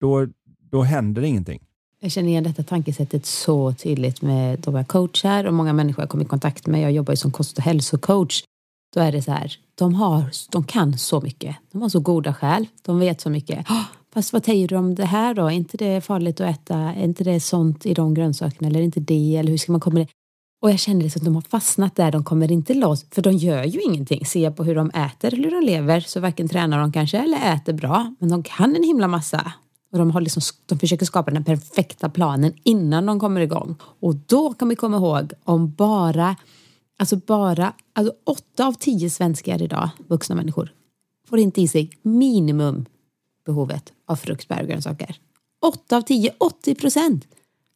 då, då händer ingenting. Jag känner igen detta tankesättet så tydligt med de jag coachar och många människor jag kommer i kontakt med. Jag jobbar ju som kost och hälsocoach. Då är det så här, de, har, de kan så mycket. De har så goda skäl. De vet så mycket. "Ah, Fast vad säger du om det här då? Är inte det farligt att äta? Är inte det sånt i de grönsakerna? Eller är inte det? Eller hur ska man komma det? Och jag känner liksom att de har fastnat där. De kommer inte loss. För de gör ju ingenting. Ser jag på hur de äter eller hur de lever så varken tränar de kanske eller äter bra. Men de kan en himla massa. Och de, har liksom, de försöker skapa den perfekta planen innan de kommer igång. Och då kan vi komma ihåg om bara, alltså bara, alltså åtta av tio svenskar idag, vuxna människor, får inte i sig minimum behovet av frukt, bär och grönsaker. Åtta av tio, 80 procent.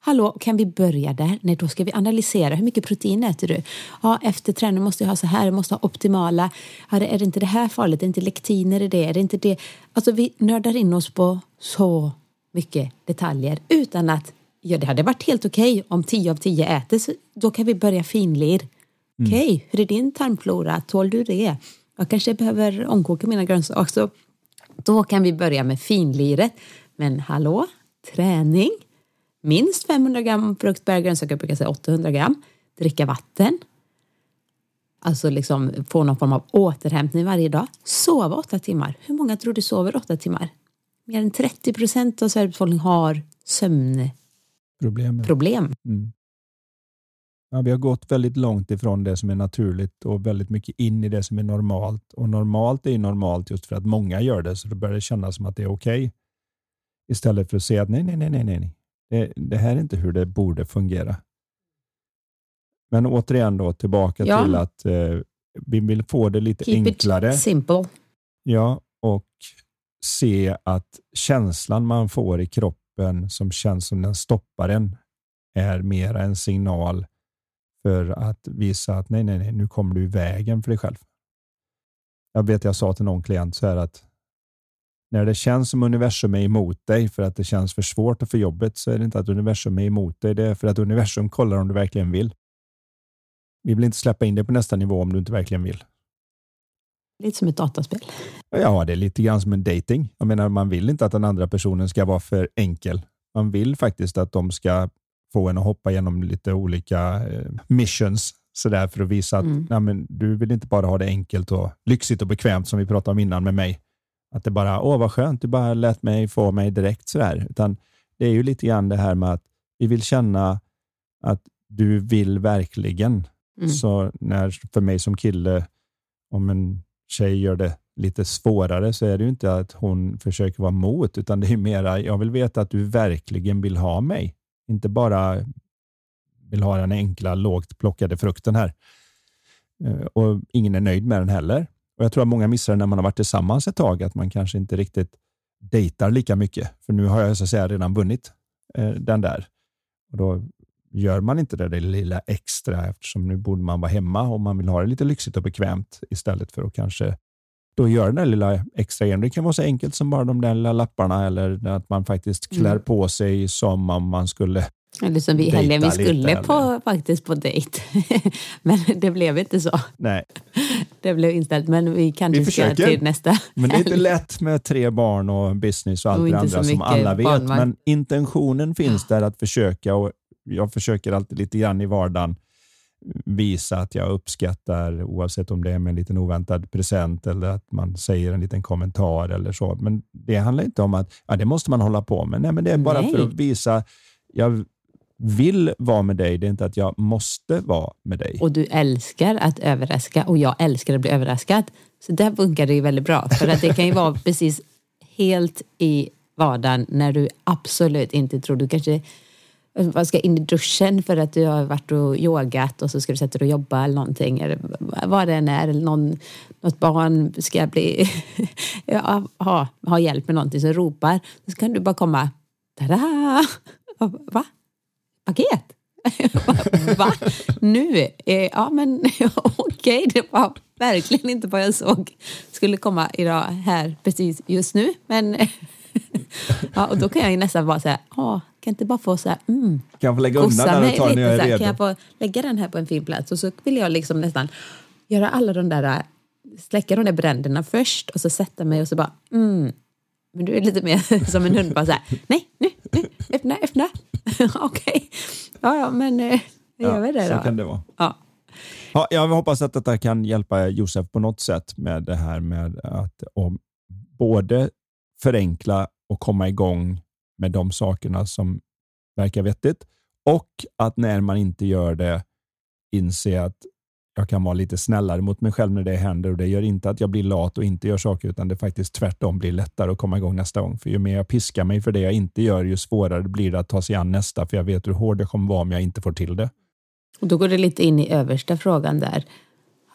Hallå, kan vi börja där? Nej, då ska vi analysera. Hur mycket protein äter du? Ja, efter träning måste jag ha så här, jag måste ha optimala. Ja, är det inte det här farligt? Är det inte lektiner i det? Är det inte det? Alltså, vi nördar in oss på så mycket detaljer utan att, ja, det hade varit helt okej om 10 av 10 äter, så då kan vi börja finlir. Okej, hur är din tarmflora? Tål du det? Jag kanske behöver omkoka mina grönsaker. Så då kan vi börja med finliret. Men hallå, träning, minst 500 gram frukt, bär och grönsaker, jag brukar säga 800 gram. Dricka vatten. Alltså liksom få någon form av återhämtning varje dag. Sova åtta timmar. Hur många tror du sover åtta timmar? Mer än 30 procent av Sveriges befolkning har sömnproblem. Problemet. Mm. Ja, vi har gått väldigt långt ifrån det som är naturligt och väldigt mycket in i det som är normalt. Och normalt är ju normalt just för att många gör det, så då börjar det kännas som att det är okej. Okay. Istället för att säga att nej, nej, nej, nej, nej. Det, det här är inte hur det borde fungera. Men återigen då tillbaka Ja. till att eh, vi vill få det lite Keep enklare. it simple. Ja, och se att känslan man får i kroppen som känns som den stoppar en är mera en signal för att visa att nej, nej, nej, nu kommer du i vägen för dig själv. Jag vet, jag sa till någon klient så här att när det känns som universum är emot dig för att det känns för svårt och för jobbet så är det inte att universum är emot dig. Det är för att universum kollar om du verkligen vill. Vi vill inte släppa in dig på nästa nivå om du inte verkligen vill. Lite som ett dataspel. Ja, det är lite grann som en dating. Jag menar, man vill inte att den andra personen ska vara för enkel. Man vill faktiskt att de ska få en att hoppa igenom lite olika eh, missions sådär för att visa att Mm. nej, men du vill inte bara ha det enkelt och lyxigt och bekvämt som vi pratade om innan med mig. Att det bara, åh vad skönt, du bara lät mig få mig direkt sådär. Utan det är ju lite grann det här med att vi vill känna att du vill verkligen. Mm. Så när, för mig som kille, om en tjej gör det lite svårare så är det ju inte att hon försöker vara mot, utan det är mera, jag vill veta att du verkligen vill ha mig. Inte bara vill ha den enkla, lågt plockade frukten här. Eh, Och ingen är nöjd med den heller. Och Jag tror att många missar det när man har varit tillsammans ett tag, att man kanske inte riktigt dejtar lika mycket. För nu har jag så att säga redan vunnit eh, den där. Och Då gör man inte det där lilla extra eftersom nu borde man vara hemma och man vill ha det lite lyxigt och bekvämt istället för att kanske då göra den där lilla extra grejen. Det kan vara så enkelt som bara de där lilla lapparna eller att man faktiskt klär Mm. på sig som om man skulle Eller som vi i helgen, vi lite, skulle eller? på, faktiskt på dejt. Men det blev inte så. Nej, Det blev inställt. Men vi kanske Vi ska till nästa. men det är inte lätt med tre barn och business och allt Och det andra som alla vet. barnvagn. Men intentionen finns där att försöka och jag försöker alltid lite grann i vardagen visa att jag uppskattar oavsett om det är med en liten oväntad present eller att man säger en liten kommentar eller så. Men det handlar inte om att ja, det måste man hålla på med. Nej, men det är bara Nej. för att visa jag vill vara med dig. Det är inte att jag måste vara med dig. Och du älskar att överraska och jag älskar att bli överraskad. Så där funkar det ju väldigt bra. För att det kan ju vara precis helt i vardagen när du absolut inte tror du kanske vad ska in i duschen för att du har varit och yogat och så ska du sätta dig och jobba eller någonting. Eller vad det än är. Eller någon, något barn ska bli, ja, ha, ha hjälp med någonting som ropar. Så kan du bara komma, tada! Va? Paket? Va? Nu? Ja men okej, okay, det var verkligen inte vad jag såg skulle komma idag här precis just nu. Men ja, och då kan jag ju nästan bara säga, ja, kan inte bara få så här, mm, Kan jag få lägga undan den när jag är redo? Kan jag få lägga den här på en fin plats? Och så vill jag liksom nästan göra alla de där, släcka de där bränderna först och så sätta mig och så bara, mm. Men du är lite mer som en hund, bara så här, nej, nu, nu, öppna, öppna. Okej, okay. ja, ja, men eh, gör vi det då. Så kan det vara. Ja. Ja, jag hoppas att detta kan hjälpa Josef på något sätt med det här med att om både förenkla och komma igång med de sakerna som verkar vettigt och att när man inte gör det inse att jag kan vara lite snällare mot mig själv när det händer och det gör inte att jag blir lat och inte gör saker utan det faktiskt tvärtom blir lättare att komma igång nästa gång. För ju mer jag piskar mig för det jag inte gör, ju svårare blir det att ta sig an nästa för jag vet hur hård jag kommer vara om jag inte får till det. Och då går det lite in i översta frågan där.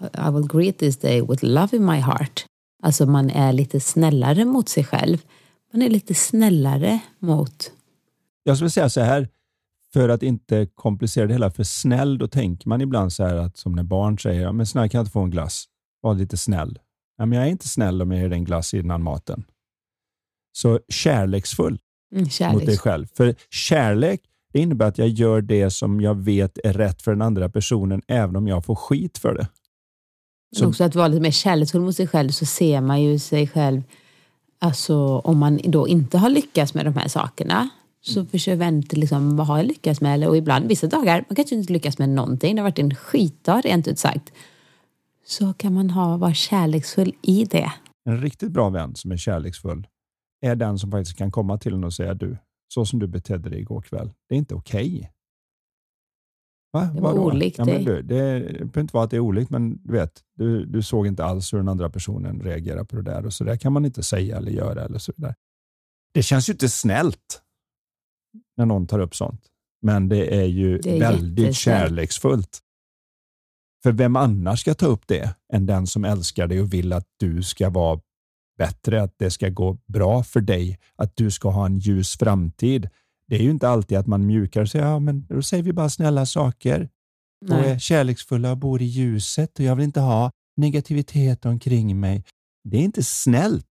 I will greet this day with love in my heart. Alltså man är lite snällare mot sig själv. Man är lite snällare mot... Jag skulle säga så här, för att inte komplicera det hela för snäll, då tänker man ibland så här att som när barn säger, ja, men snälla kan jag inte få en glass? Var lite snäll. Ja, men jag är inte snäll om jag ger dig en glass innan maten. Så kärleksfull mm, kärleks. mot dig själv. För kärlek det innebär att jag gör det som jag vet är rätt för den andra personen, även om jag får skit för det. Så, också att vara lite mer kärleksfull mot sig själv så ser man ju sig själv, alltså om man då inte har lyckats med de här sakerna så försöker vänta liksom, vad har jag lyckats med? Och ibland, vissa dagar, man kanske inte lyckas med någonting, det har varit en skitdag rent ut sagt. Så kan man ha, vara kärleksfull i det. En riktigt bra vän som är kärleksfull är den som faktiskt kan komma till en och säga du, så som du betedde dig igår kväll, det är inte okej. Okay. Va? Det var Vadå? olikt ja, du, Det behöver inte vara att det är olikt, men du vet, du, du såg inte alls hur den andra personen reagerar på det där och så där kan man inte säga eller göra eller så vidare. Det känns ju inte snällt när någon tar upp sånt, men det är ju det är väldigt kärleksfullt. För vem annars ska ta upp det än den som älskar dig och vill att du ska vara bättre, att det ska gå bra för dig, att du ska ha en ljus framtid det är ju inte alltid att man mjukar och säger ja, men då säger vi bara snälla saker Nej. och är kärleksfulla och bor i ljuset och jag vill inte ha negativitet omkring mig. Det är inte snällt.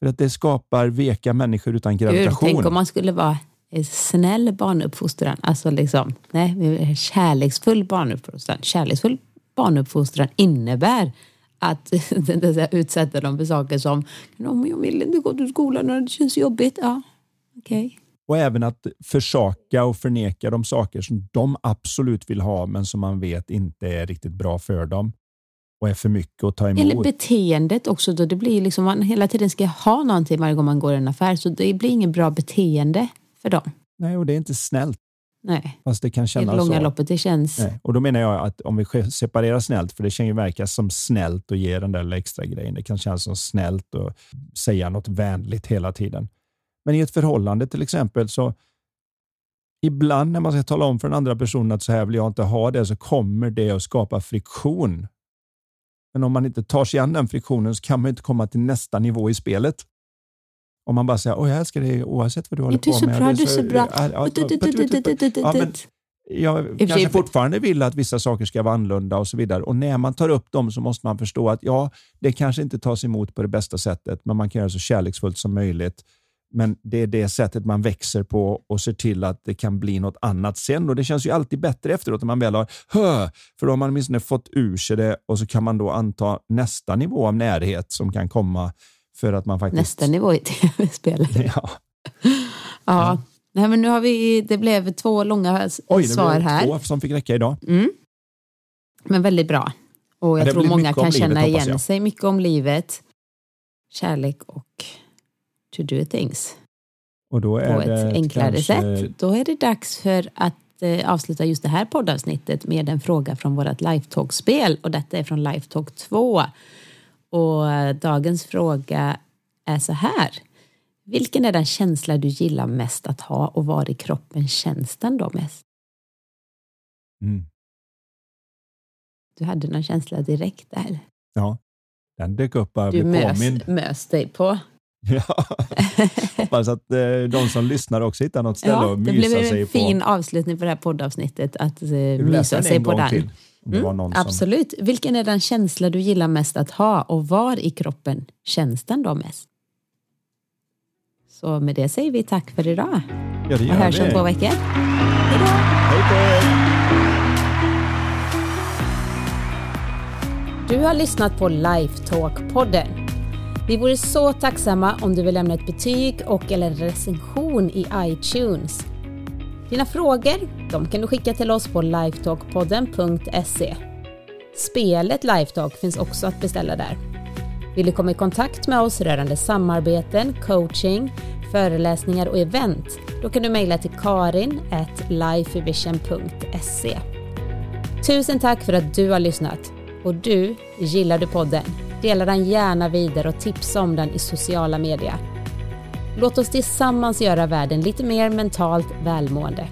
För att det skapar veka människor utan gravitation. Gud, tänk om man skulle vara snäll barnuppfostran. Alltså liksom, nej, kärleksfull barnuppfostran. Kärleksfull barnuppfostran innebär att utsätta dem för saker som om jag vill inte gå till skolan och det känns jobbigt. Ja, okej. Okay och även att försaka och förneka de saker som de absolut vill ha men som man vet inte är riktigt bra för dem och är för mycket att ta emot. Eller beteendet också. Då det blir liksom man hela tiden ska ha någonting varje gång man går i en affär så det blir inget bra beteende för dem. Nej, och det är inte snällt. Nej, Fast det kan kännas i det långa så. loppet. Det känns... Nej. Och då menar jag att om vi separerar snällt, för det kan ju verka som snällt att ge den där extra grejen. Det kan kännas som snällt att säga något vänligt hela tiden. Men i ett förhållande till exempel så ibland när man ska tala om för den andra personen att så här vill jag inte ha det så kommer det att skapa friktion. Men om man inte tar sig an den friktionen så kan man inte komma till nästa nivå i spelet. Om man bara säger åh jag älskar dig oavsett vad du håller på med. Du är så bra, du är så bra. Jag kanske fortfarande vill att vissa saker ska vara annorlunda och så vidare. Och när man tar upp dem så måste man förstå att ja, det kanske inte tas emot på det bästa sättet, men man kan göra det så kärleksfullt som möjligt men det är det sättet man växer på och ser till att det kan bli något annat sen. Och Det känns ju alltid bättre efteråt när man väl har hö, för då har man åtminstone fått ur sig det och så kan man då anta nästa nivå av närhet som kan komma för att man faktiskt... Nästa nivå i tv-spelet. Ja. ja. Nej, men nu har vi, det blev två långa Oj, svar här. Två som fick räcka idag. Mm. Men väldigt bra. Och jag tror många kan känna livet, igen sig mycket om livet. Kärlek och to do things och då är på ett enklare kanske... sätt. Då är det dags för att eh, avsluta just det här poddavsnittet med en fråga från vårt Lifetalk-spel och detta är från Lifetalk 2. Och dagens fråga är så här. Vilken är den känsla du gillar mest att ha och var i kroppen känns den då mest? Mm. Du hade någon känsla direkt där. Ja, den dök upp bara Du blev mös, påmind. mös dig på. Ja. Hoppas att eh, de som lyssnar också hittar något ställe Ja, att det mysa blev sig en på. fin avslutning på det här poddavsnittet att eh, mysa sig en på den. till. Mm, var någon som... Absolut. Vilken är den känsla du gillar mest att ha och var i kroppen känns den då mest? Så med det säger vi tack för idag Ja, det och gör hörs om två veckor. Hej då! Hej er! Du har lyssnat på Lifetalk-podden. Vi vore så tacksamma om du vill lämna ett betyg och eller recension i iTunes. Dina frågor de kan du skicka till oss på lifetalkpodden.se. Spelet Lifetalk finns också att beställa där. Vill du komma i kontakt med oss rörande samarbeten, coaching, föreläsningar och event? Då kan du mejla till karin lifevision.se. Tusen tack för att du har lyssnat. Och du, gillar du podden? Dela den gärna vidare och tipsa om den i sociala medier. Låt oss tillsammans göra världen lite mer mentalt välmående.